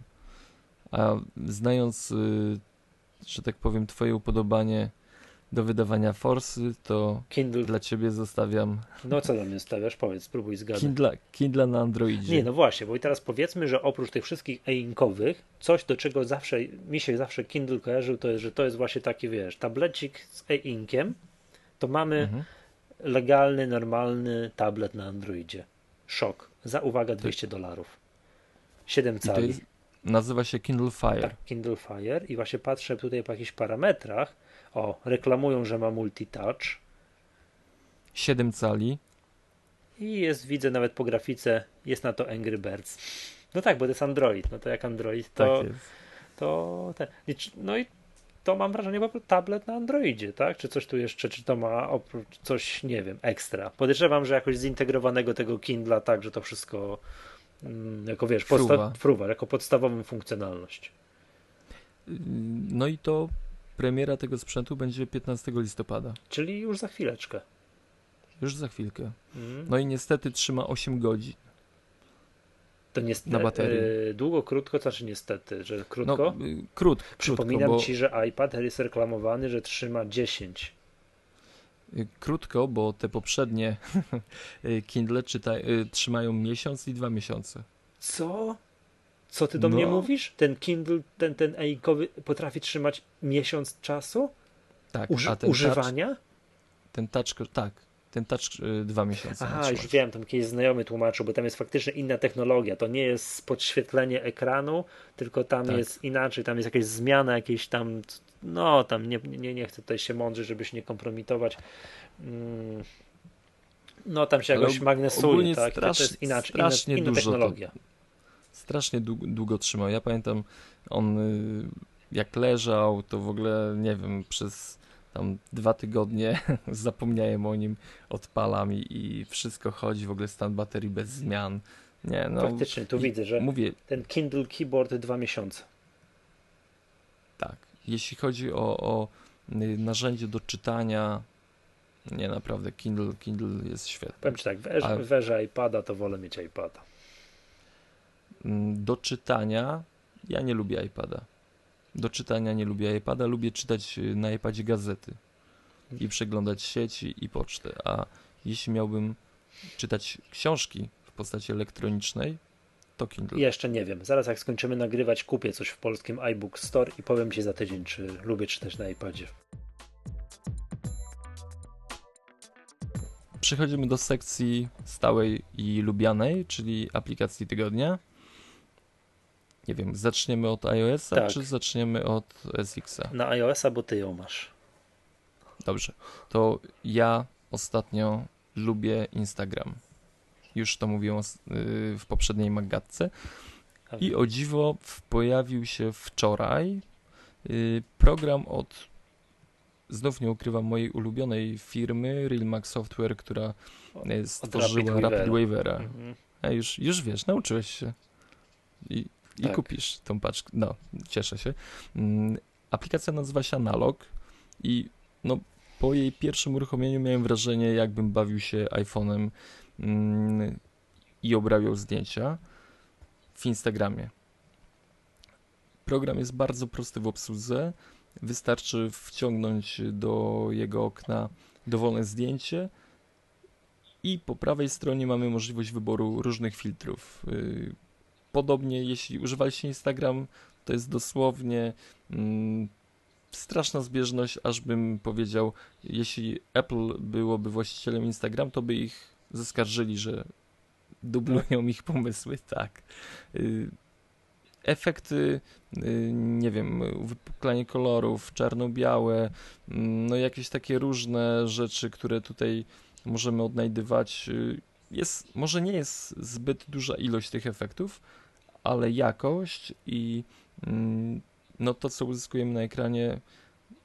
A znając, y, że tak powiem, twoje upodobanie do wydawania forsy, to Kindle, dla ciebie zostawiam no co do mnie stawiasz? Powiedz, spróbuj zgadnąć. Kindle, Kindle na Androidzie. Nie, no właśnie, bo i teraz powiedzmy, że oprócz tych wszystkich e-inkowych, coś do czego zawsze, mi się zawsze Kindle kojarzył, to jest, że to jest właśnie taki, wiesz, tablecik z e-inkiem, to mamy Mhm. Legalny, normalny tablet na Androidzie. Szok. Za uwaga 200 dolarów. 7 I to cali. jest, nazywa się Kindle Fire. Tak, Kindle Fire i właśnie patrzę tutaj po jakichś parametrach. O, reklamują, że ma multitouch 7 cali. i jest, widzę nawet po grafice, jest na to Angry Birds. No tak, bo to jest Android. No to jak Android, to, tak to czy- No i to mam wrażenie prostu tablet na Androidzie, tak? Czy coś tu jeszcze, czy to ma oprócz coś, nie wiem, ekstra. Podejrzewam, że jakoś zintegrowanego tego Kindla, tak, że to wszystko mm, jako wiesz, Fruwa. fruwa, jako podstawową funkcjonalność. No i to premiera tego sprzętu będzie 15 listopada. Czyli już za chwileczkę. Już za chwilkę. Mm. No i niestety trzyma 8 godzin. To niestety, na baterii. e, długo, krótko, to znaczy niestety, że No, krótko. y, krót, Przypominam krótko, bo, ci, że iPad jest reklamowany, że trzyma 10. y, krótko, bo te poprzednie y, Kindle czyta, trzymają miesiąc i dwa miesiące. Co? Co ty do mnie No. mówisz? Ten Kindle, ten, ten e-inkowy potrafi trzymać miesiąc czasu Tak, Uży- a ten touch, używania? ten touch, tak, ten touch y, dwa miesiące. Aha, już wiem, tam kiedyś znajomy tłumaczył, bo tam jest faktycznie inna technologia. To nie jest podświetlenie ekranu, tylko tam Tak. jest inaczej, tam jest jakaś zmiana, jakieś tam, no tam nie, nie, nie chcę tutaj się mądrzyć, żeby się nie kompromitować. Mm. No tam się jakoś magnesuje, tak? I to strasz- jest inaczej, inna, strasznie inna dużo to- technologia. Strasznie długo, długo trzymał. Ja pamiętam, on y, jak leżał, to w ogóle, nie wiem, przez tam dwa tygodnie zapomniałem o nim, odpalam i, i wszystko chodzi, w ogóle stan baterii bez zmian. Nie, no, Faktycznie, tu widzę, że mówię, ten Kindle Keyboard dwa miesiące. tak, jeśli chodzi o, o y, narzędzie do czytania, nie, naprawdę, Kindle, Kindle jest świetny. Powiem ci tak, A- weżę iPada, to wolę mieć iPada. Mm, do czytania ja nie lubię iPada. Do czytania nie lubię iPada, lubię czytać y, na iPadzie gazety i przeglądać sieci i pocztę. A jeśli miałbym czytać książki w postaci elektronicznej, to Kindle. Jeszcze nie wiem. Zaraz jak skończymy nagrywać, kupię coś w polskim iBook Store i powiem Ci za tydzień, czy lubię czytać na iPadzie. Przechodzimy do sekcji stałej i lubianej, czyli aplikacji tygodnia. Nie wiem, zaczniemy od iOS-a, Tak. czy zaczniemy od SX-a? Na iOS-a, bo Ty ją masz. Dobrze, to ja ostatnio lubię Instagram. Już to mówiłem yy, w poprzedniej magatce. I o dziwo pojawił się wczoraj yy, program od, znów nie ukrywam, mojej ulubionej firmy Realmax Software, która yy, stworzyła Rapid Rapid Wavera. Mhm. A już, już wiesz, nauczyłeś się. I, i Tak. kupisz tą paczkę. No, cieszę się. Mm, aplikacja nazywa się Analog i no, po jej pierwszym uruchomieniu miałem wrażenie, jakbym bawił się iPhone'em mm, i obrabiał zdjęcia w Instagramie. Program jest bardzo prosty w obsłudze. Wystarczy wciągnąć do jego okna dowolne zdjęcie i po prawej stronie mamy możliwość wyboru różnych filtrów. Podobnie, jeśli używaliście Instagram, to jest dosłownie mm, straszna zbieżność, aż bym powiedział, jeśli Apple byłoby właścicielem Instagram, to by ich zaskarżyli, że dublują ich pomysły, tak. Yy, Efekty, yy, nie wiem, wypuklanie kolorów, czarno-białe, mm, no jakieś takie różne rzeczy, które tutaj możemy odnajdywać. yy, Jest, może nie jest zbyt duża ilość tych efektów, ale jakość i mm, no to, co uzyskujemy na ekranie,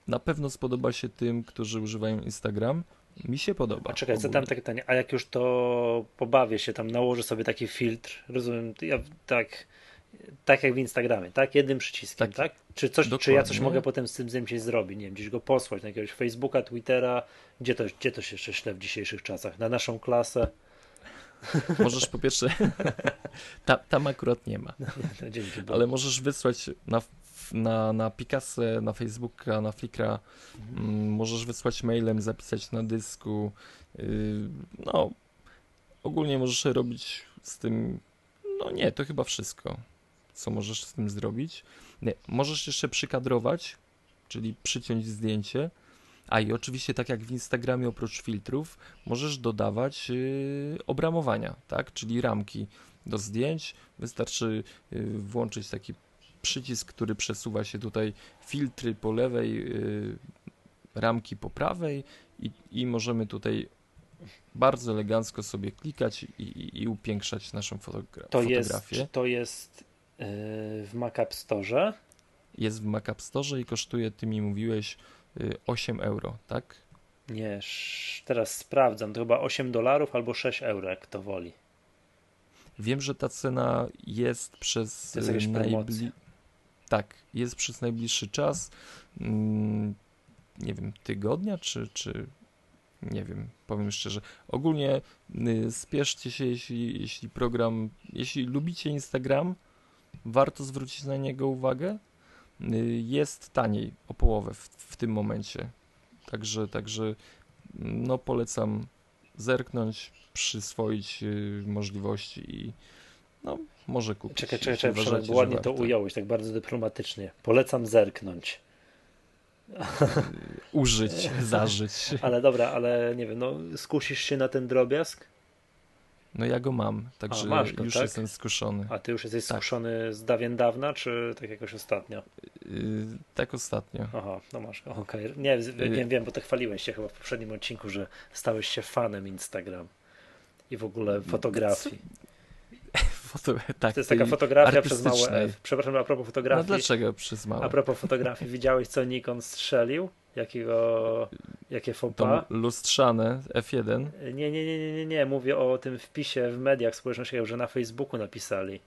na pewno spodoba się tym, którzy używają Instagram. Mi się podoba. A czekaj, ogólnie. zadam takie pytanie, a jak już to pobawię się, tam nałożę sobie taki filtr, rozumiem, ja tak, tak jak w Instagramie, tak? Jednym przyciskiem, tak? Tak. Czy, coś, czy ja coś mogę potem z tym zdjęciem zrobić? Nie wiem, gdzieś go posłać na jakiegoś Facebooka, Twittera, gdzie to, gdzie to się jeszcze śle w dzisiejszych czasach? Na naszą klasę? Możesz po pierwsze. Ta, tam akurat nie ma, No, Dzięki Bogu. ale możesz wysłać na, na, na Picasso, na Facebooka, na Flickra. Mm, możesz wysłać mailem, zapisać na dysku. Yy, no, ogólnie możesz robić z tym. No nie, to chyba wszystko, co możesz z tym zrobić. Nie, możesz jeszcze przykadrować, czyli przyciąć zdjęcie. A i oczywiście, tak jak w Instagramie, oprócz filtrów, możesz dodawać yy, obramowania, tak? Czyli ramki do zdjęć. Wystarczy yy, włączyć taki przycisk, który przesuwa się tutaj filtry po lewej, yy, ramki po prawej i, i możemy tutaj bardzo elegancko sobie klikać i, i, i upiększać naszą fotogra- to jest, fotografię. czy to jest w Mac App Store? Jest w Mac App Store i kosztuje, ty mi mówiłeś, 8 euro, tak? Nie, teraz sprawdzam, to chyba 8 dolarów albo 6 euro, jak to woli. Wiem, że ta cena jest przez jest y, promocja. Tak, jest przez najbliższy czas. Mm, nie wiem, tygodnia, czy, czy nie wiem, powiem szczerze. Ogólnie y, spieszcie się, jeśli, jeśli program, jeśli lubicie Instagram, warto zwrócić na niego uwagę. Y, jest taniej o połowę w, w tym momencie. Także, także no polecam zerknąć, przyswoić y, możliwości i no może kupić. Czekaj, czekaj, czekaj, Przemek, ładnie to ująłeś, tak bardzo dyplomatycznie. Polecam zerknąć. Użyć, zażyć. Ale dobra, ale nie wiem, no skusisz się na ten drobiazg, No ja go mam, także masz go, już tak? jestem skuszony. a ty już jesteś Tak. skuszony z dawien dawna, czy tak jakoś ostatnio? Yy, tak ostatnio. Aha, no masz okej. Nie, z- Y- wiem, wiem, bo tak chwaliłeś się chyba w poprzednim odcinku, że stałeś się fanem Instagram i w ogóle fotografii. Foto, tak, To jest taka fotografia przez małe. F. Przepraszam, a propos No fotografii. dlaczego przez małe? A propos fotografii, widziałeś co Nikon strzelił? Jakiego, jakie To pas? lustrzane F1. Nie, nie, nie, nie, nie, nie, mówię o tym wpisie w mediach społecznościowych, że na Facebooku napisali.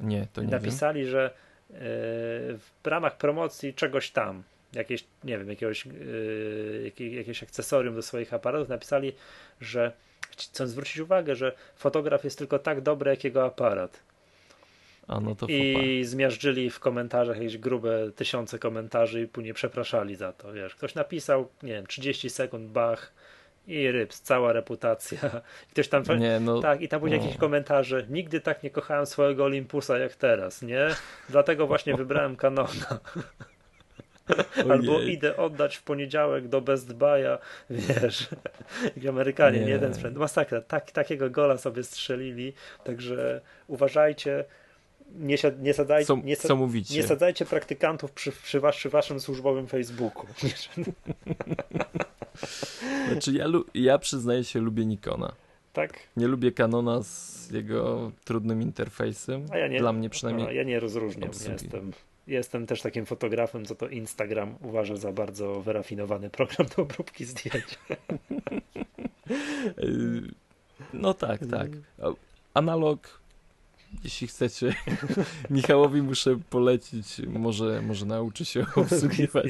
Nie, to nie wiem. napisali, że e, w ramach promocji czegoś tam, jakieś, nie wiem, jakiegoś, e, jakie, jakieś akcesorium do swoich aparatów, napisali, że chcą zwrócić uwagę, że fotograf jest tylko tak dobry, jak jego aparat. A no to I zmiażdżyli w komentarzach jakieś grube tysiące komentarzy i później przepraszali za to, wiesz. Ktoś napisał, nie wiem, 30 sekund, bach i rybs, cała reputacja. Ktoś tam, nie, no, tak, i tam były no. jakieś komentarze, nigdy tak nie kochałem swojego Olympusa jak teraz, nie? Dlatego właśnie wybrałem Canona. Albo idę oddać w poniedziałek do Best Buy'a, wiesz, jak Amerykanie, nie, jeden sprzęt. Masakra, tak, takiego gola sobie strzelili, także uważajcie, nie, nie, sadzaj, co, nie, co nie sadzajcie praktykantów przy, przy, was, przy waszym służbowym Facebooku. znaczy ja, ja przyznaję się, lubię Nikona. Tak? Nie lubię Canona z jego trudnym interfejsem. A ja nie, Dla mnie przynajmniej. A ja nie rozróżniam. Jestem, jestem też takim fotografem, co to Instagram uważa za bardzo wyrafinowany program do obróbki zdjęć. no tak, tak. Analog jeśli chcecie. Michałowi muszę polecić, może, może nauczy się obsługiwać.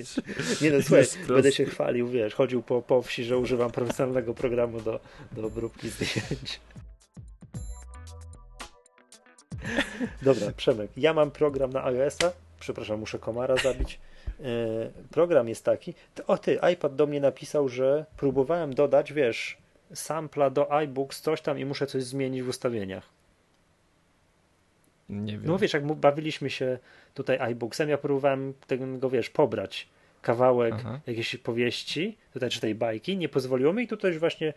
Nie no, słuchaj, będę się chwalił, wiesz, chodził po, po wsi, że używam profesjonalnego programu do, do obróbki zdjęć. Dobra, Przemek, ja mam program na iOS-a, przepraszam, muszę komara zabić. E, program jest taki, o ty, iPad do mnie napisał, że próbowałem dodać, wiesz, sampla do iBooks, coś tam i muszę coś zmienić w ustawieniach. Nie wiem. No wiesz, jak bawiliśmy się tutaj iBooksem, ja próbowałem tego, wiesz, pobrać kawałek Aha. jakiejś powieści, tutaj czy tej bajki, nie pozwoliło mi i tutaj właśnie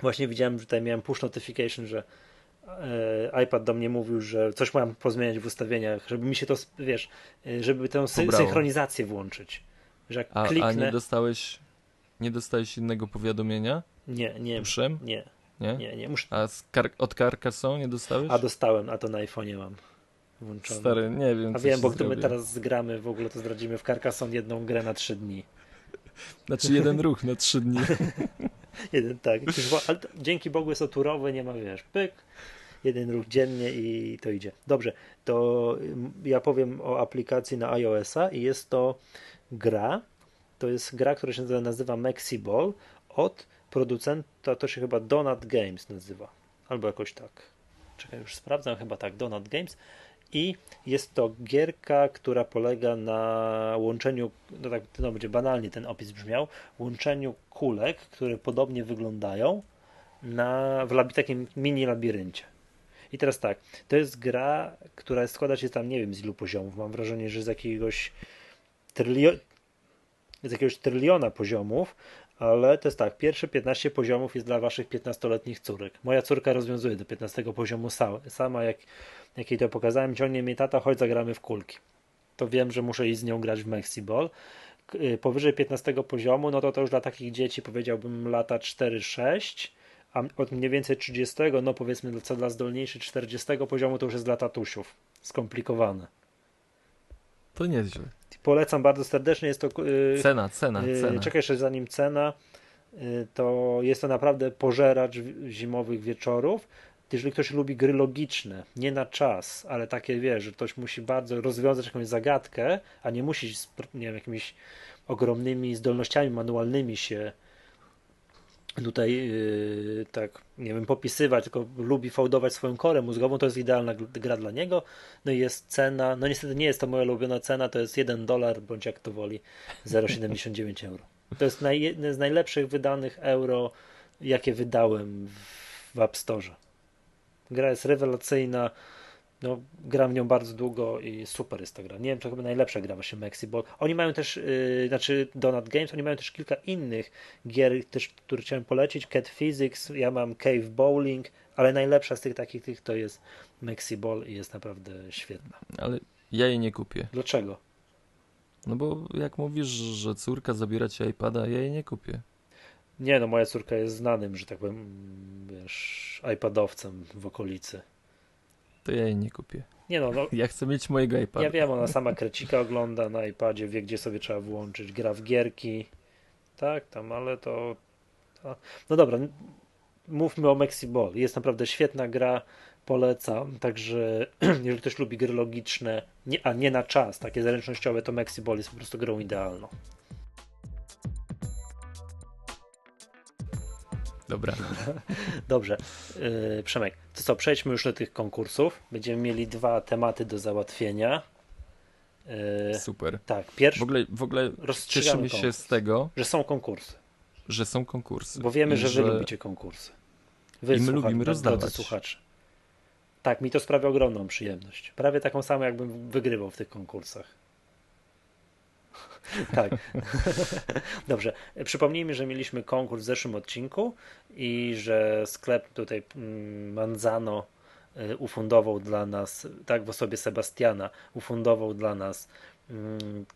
właśnie widziałem, że tutaj miałem push notification, że e, iPad do mnie mówił, że coś mam pozmieniać w ustawieniach, żeby mi się to, wiesz, e, żeby tę sy synchronizację włączyć. Że jak a, kliknę... a nie dostałeś nie dostałeś innego powiadomienia? Nie, nie. Puszem? Nie. Nie? Nie, nie. Muszę... A kar od Carcassonne nie dostałeś? A dostałem, a to na iPhone'ie mam włączone. Stary, nie wiem. A wiem, bo gdy my teraz zgramy, w ogóle to zdradzimy w Carcassonne jedną grę na trzy dni. Znaczy jeden ruch na trzy dni. jeden, tak. Ale dzięki Bogu jest to turowy, nie ma, wiesz, pyk, jeden ruch dziennie i to idzie. Dobrze, to ja powiem o aplikacji na iOS-a i jest to gra, to jest gra, która się nazywa Maxiball od producenta to się chyba Donut Games nazywa, albo jakoś tak. Czekaj, już sprawdzam, chyba tak, Donut Games. I jest to gierka, która polega na łączeniu, no tak no będzie banalnie ten opis brzmiał, łączeniu kulek, które podobnie wyglądają na, w takim mini labiryncie. I teraz tak, to jest gra, która składa się tam, nie wiem z ilu poziomów, mam wrażenie, że z jakiegoś trylio, z jakiegoś tryliona poziomów, ale to jest tak, pierwsze 15 poziomów jest dla waszych 15-letnich córek. Moja córka rozwiązuje do 15 poziomu sama, jak, jak jej to pokazałem, ciągnie mnie tata, chodź zagramy w kulki. To wiem, że muszę iść z nią grać w Mexiball. Y, powyżej 15 poziomu, no to to już dla takich dzieci powiedziałbym lata 4-6, a od mniej więcej 30, no powiedzmy co dla zdolniejszych 40 poziomu to już jest dla tatusiów. Skomplikowane. To nieźle. Polecam bardzo serdecznie. Jest to. Yy, cena, cena, yy, cena. Czekaj jeszcze zanim cena. Yy, to jest to naprawdę pożeracz zimowych wieczorów. Jeżeli ktoś lubi gry logiczne, nie na czas, ale takie wie, że ktoś musi bardzo rozwiązać jakąś zagadkę, a nie musi z nie wiem, jakimiś ogromnymi zdolnościami manualnymi się tutaj yy, tak, nie wiem, popisywać, tylko lubi fałdować swoją korę mózgową, to jest idealna gra dla niego. No i jest cena, no niestety nie jest to moja ulubiona cena, to jest 1 dolar, bądź jak to woli, 0,79 euro. To jest naj, jedne z najlepszych wydanych euro, jakie wydałem w, w App Store. Gra jest rewelacyjna, no, gram w nią bardzo długo i super jest ta gra. Nie wiem, to chyba najlepsza gra właśnie Maxi, bo oni mają też, yy, znaczy Donut Games, oni mają też kilka innych gier, też, które chciałem polecić. Cat Physics, ja mam Cave Bowling, ale najlepsza z tych takich tych to jest Maxi Ball i jest naprawdę świetna. Ale ja jej nie kupię. Dlaczego? No bo jak mówisz, że córka zabiera ci iPada, ja jej nie kupię. Nie, no moja córka jest znanym, że tak powiem, wiesz, iPadowcem w okolicy to ja jej nie kupię. Nie no, no, ja chcę mieć mojego iPada. Ja wiem, ona sama krecika ogląda na iPadzie, wie gdzie sobie trzeba włączyć, gra w gierki. Tak, tam, ale to. to... No dobra, mówmy o Maxi Ball. Jest naprawdę świetna gra, polecam. Także jeżeli ktoś lubi gry logiczne, nie, a nie na czas, takie zręcznościowe, to Maxi Ball jest po prostu grą idealną. Dobra. Dobrze. Yy, Przemek, to co, przejdźmy już do tych konkursów. Będziemy mieli dwa tematy do załatwienia. Yy, Super. tak, pierwszy, W ogóle, w ogóle cieszymy się konkurs. z tego, że są konkursy, że są konkursy. bo wiemy, I że wy lubicie konkursy. Wy I my lubimy rozdawać. Tak, mi to sprawia ogromną przyjemność. Prawie taką samą, jakbym wygrywał w tych konkursach. tak. Dobrze. Przypomnijmy, że mieliśmy konkurs w zeszłym odcinku i że sklep tutaj mm, Manzano y, ufundował dla nas, tak w osobie Sebastiana, ufundował dla nas mm,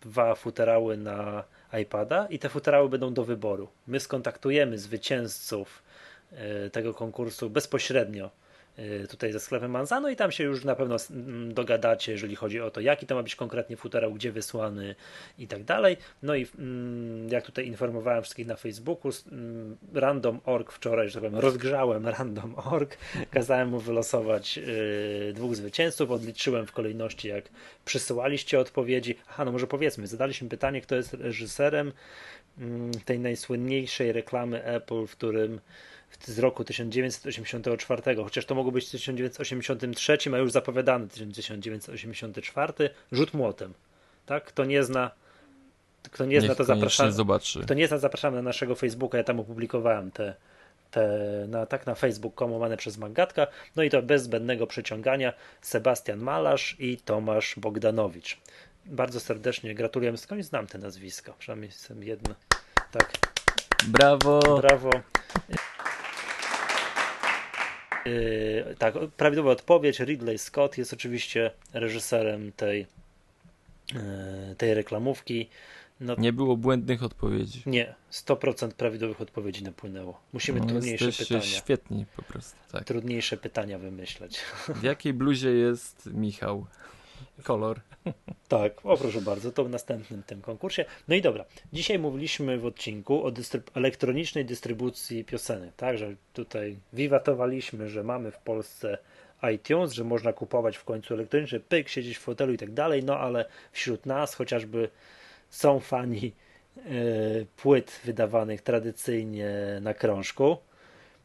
dwa futerały na iPada i te futerały będą do wyboru. My skontaktujemy zwycięzców y, tego konkursu bezpośrednio tutaj ze sklepem Manzano i tam się już na pewno dogadacie, jeżeli chodzi o to, jaki to ma być konkretnie futerał, gdzie wysłany i tak dalej. No i mm, jak tutaj informowałem wszystkich na Facebooku, random.org wczoraj, że tak powiem, rozgrzałem random.org, kazałem mu wylosować y, dwóch zwycięzców, odliczyłem w kolejności, jak przysyłaliście odpowiedzi. Aha, no może powiedzmy, zadaliśmy pytanie, kto jest reżyserem mm, tej najsłynniejszej reklamy Apple, w którym z roku 1984, chociaż to mogło być w 1983, a już zapowiadany 1984, rzut młotem. Tak? Kto nie zna, kto nie Niech zna, to zapraszamy. zobaczy. Kto nie zna, zapraszamy na naszego Facebooka. Ja tam opublikowałem te, te na, tak na Facebook łamane przez Magatka. No i to bez zbędnego przeciągania Sebastian Malarz i Tomasz Bogdanowicz. Bardzo serdecznie gratulujemy. Skądś znam te nazwiska. Przynajmniej jestem jedno. Tak. Brawo! Brawo. Yy, tak, prawidłowa odpowiedź. Ridley Scott jest oczywiście reżyserem tej, yy, tej reklamówki. No, Nie było błędnych odpowiedzi. nie, 100% prawidłowych odpowiedzi napłynęło. Musimy No, trudniejsze pytania. świetni po prostu. Tak. Trudniejsze pytania wymyśleć. W jakiej bluzie jest Michał? Kolor. Tak, o proszę bardzo, to w następnym tym konkursie. No i dobra, dzisiaj mówiliśmy w odcinku o dystryb- elektronicznej dystrybucji piosenek, tak, że tutaj wiwatowaliśmy, że mamy w Polsce iTunes, że można kupować w końcu elektronicznie, pyk, siedzieć w fotelu i tak dalej, no ale wśród nas chociażby są fani e, płyt wydawanych tradycyjnie na krążku.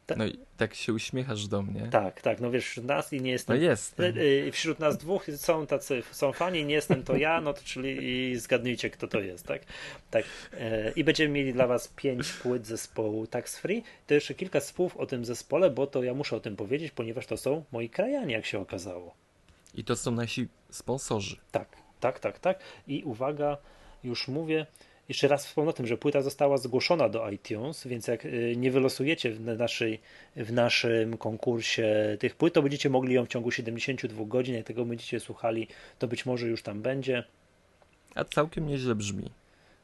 Tak. No i tak się uśmiechasz do mnie. Tak, tak, no wiesz, wśród nas i nie No jestem jest. Y, y, Wśród nas dwóch są tacy, są fani, nie jestem to ja, no to czyli zgadnijcie, kto to jest, tak? tak. e, I będziemy mieli dla Was pięć płyt zespołu Tax Free. To jeszcze kilka słów o tym zespole, bo to ja muszę o tym powiedzieć, ponieważ to są moi krajanie, jak się okazało. I to są nasi sponsorzy. Tak, tak, tak, tak. I uwaga, już mówię. Jeszcze raz wspomnę o tym, że płyta została zgłoszona do iTunes, więc jak y, nie wylosujecie w naszej, w naszym konkursie tych płyt, to będziecie mogli ją w ciągu 72 godzin. Jak tego będziecie słuchali, to być może już tam będzie. A całkiem nieźle brzmi.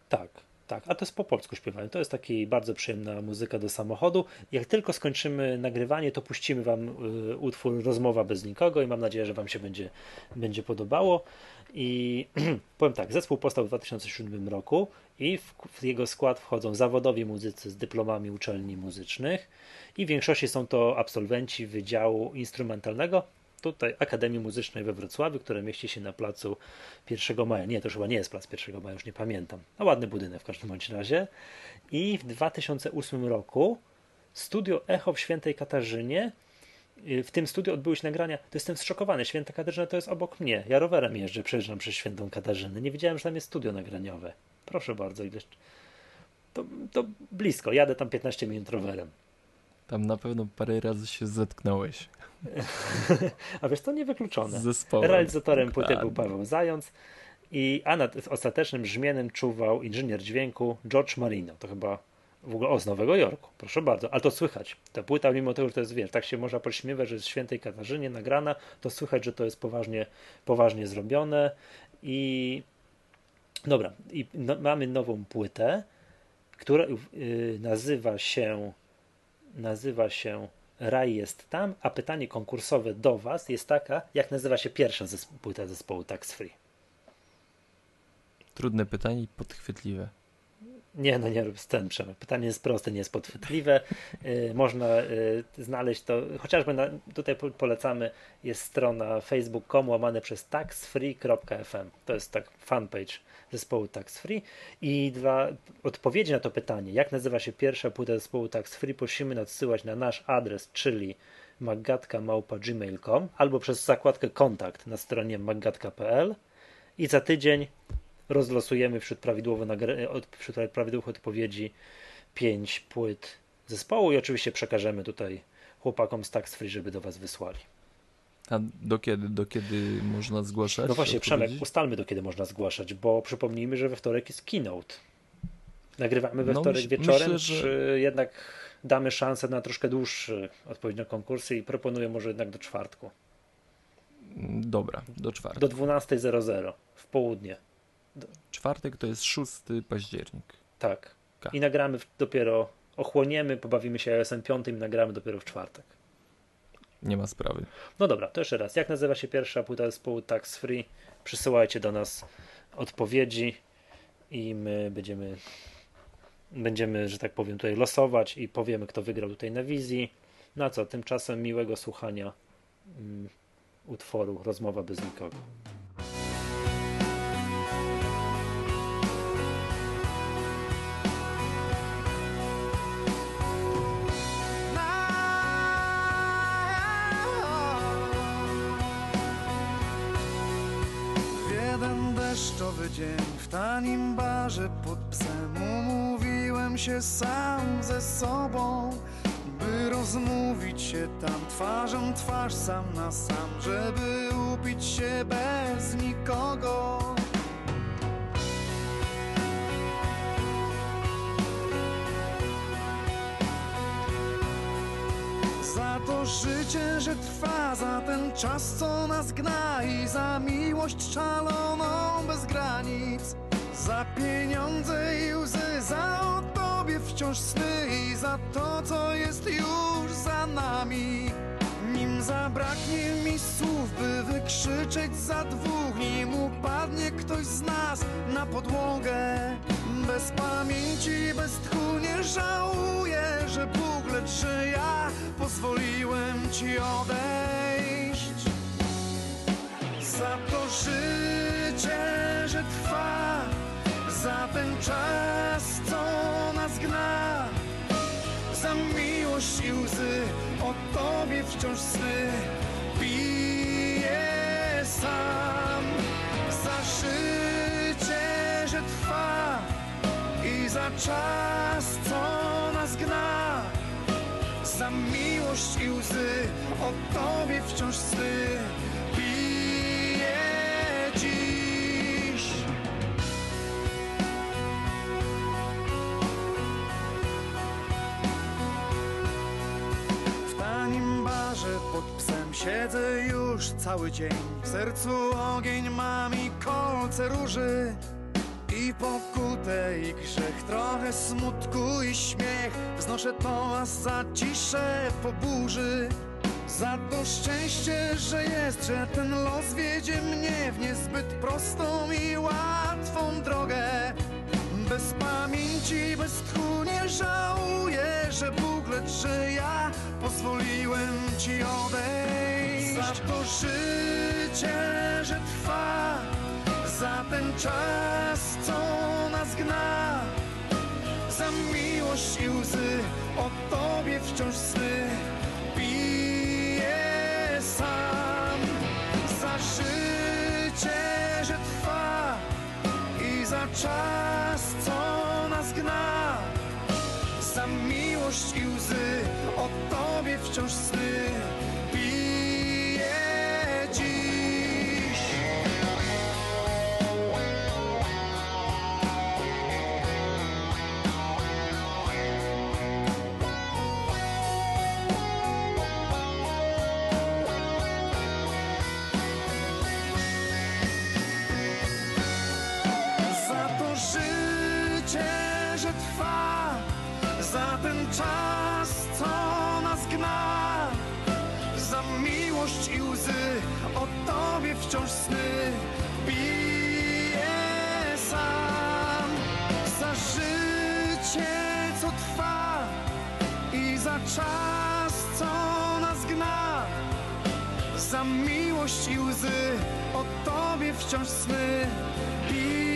Tak, tak. A to jest po polsku śpiewane. To jest taki bardzo przyjemna muzyka do samochodu. Jak tylko skończymy nagrywanie, to puścimy Wam y, utwór Rozmowa bez nikogo i mam nadzieję, że Wam się będzie, będzie podobało. I powiem tak, zespół powstał w 2007 roku i w, w jego skład wchodzą zawodowi muzycy z dyplomami uczelni muzycznych i w większości są to absolwenci Wydziału Instrumentalnego tutaj Akademii Muzycznej we Wrocławiu, które mieści się na placu 1 maja. Nie, to chyba nie jest plac 1 maja, już nie pamiętam. No ładny budynek w każdym bądź razie. I w 2008 roku studio Echo w Świętej Katarzynie y, w tym studiu odbyły się nagrania. To jestem zszokowany. Święta Katarzyna to jest obok mnie. Ja rowerem jeżdżę, przejeżdżam przez Świętą Katarzynę. Nie wiedziałem, że tam jest studio nagraniowe. Proszę bardzo, ileś. To, to blisko. Jadę tam 15 minut rowerem. Tam na pewno parę razy się zetknąłeś A wiesz, to niewykluczone. z zespołem. Realizatorem płyty był. Paweł Zając, i, a nad ostatecznym brzmieniem czuwał inżynier dźwięku George Marino. To chyba w ogóle o z Nowego Jorku. Proszę bardzo, ale to słychać. Ta płyta, mimo tego, że to jest wiesz, tak się można pośmiewać, że jest w świętej Katarzynie nagrana, to słychać, że to jest poważnie, poważnie zrobione. I dobra, i no, mamy nową płytę, która y, nazywa się nazywa się Raj jest tam, a pytanie konkursowe do Was jest taka, jak nazywa się pierwsza zesp- płyta zespołu Tax Free? Trudne pytanie i podchwytliwe. Nie, no nie rób scen, Przemek. Pytanie jest proste, nie jest podchwytliwe. Yy, można yy, znaleźć to, chociażby na, tutaj polecamy, jest strona facebook.com łamane przez taxfree.fm. To jest tak fanpage zespołu Tax Free. I dla odpowiedzi na to pytanie, jak nazywa się pierwsza płyta zespołu Tax Free, prosimy nadsyłać na nasz adres, czyli maggatka.gmail.com albo przez zakładkę kontakt na stronie maggatka.pl i za tydzień rozlosujemy wśród, prawidłowo wśród prawidłowych odpowiedzi pięć płyt zespołu i oczywiście przekażemy tutaj chłopakom z Tax Free, żeby do Was wysłali. A do kiedy, do kiedy można zgłaszać? No właśnie, Przemek, ustalmy do kiedy można zgłaszać, bo przypomnijmy, że we wtorek jest keynote. Nagrywamy we no, wtorek wieczorem, myślę, że... czy jednak damy szansę na troszkę dłuższy odpowiedź na konkursy i proponuję może jednak do czwartku. Dobra, do czwartku. Do 12.00 w południe. Czwartek to jest 6 październik. Tak. K. I nagramy dopiero, ochłoniemy, pobawimy się iOS 5 i nagramy dopiero w czwartek. Nie ma sprawy. No dobra, to jeszcze raz. Jak nazywa się pierwsza płyta zespołu Tax Free? Przysyłajcie do nas odpowiedzi i my będziemy będziemy, że tak powiem, tutaj losować i powiemy, kto wygrał tutaj na wizji. Na co? Tymczasem miłego słuchania um, utworu Rozmowa bez nikogo. Deszczowy dzień w tanim barze pod psem. Umówiłem się sam ze sobą by rozmówić się tam twarzą twarz sam na sam żeby upić się bez nikogo to życie, że trwa, za ten czas, co nas gna i za miłość szaloną bez granic. Za pieniądze i łzy, za o tobie wciąż sny i za to, co jest już za nami. Nim zabraknie mi słów, by wykrzyczeć za dwóch, nim upadnie ktoś z nas na podłogę. Bez pamięci, bez tchu nie żałuję, że ja pozwoliłem ci odejść. Za to życie, że trwa, za ten czas, co nas gna, za miłość i łzy, o tobie wciąż sny piję sam. Za życie, że trwa i za czas, co nas gna za miłość i łzy o tobie wciąż sny. Piję dziś. W tanim barze pod psem siedzę już cały dzień. W sercu ogień mam i kolce róży i pokutę i grzech, trochę smutku i śmiech. Wznoszę toast za ciszę po burzy. Za to szczęście, że jest, że ten los wiedzie mnie W niezbyt prostą i łatwą drogę. Bez pamięci, bez tchu nie żałuję Że Bóg, lecz że ja pozwoliłem Ci odejść. Za to życie, że trwa za ten czas, co nas gna, za miłość i łzy, o Tobie wciąż sny. Piję sam. Za życie, że trwa i za czas, co nas gna, za miłość i łzy, o Tobie wciąż sny wciąż sny bije sam za życie. co trwa i za czas, co nas gna. Za miłość i łzy, o tobie wciąż sny. I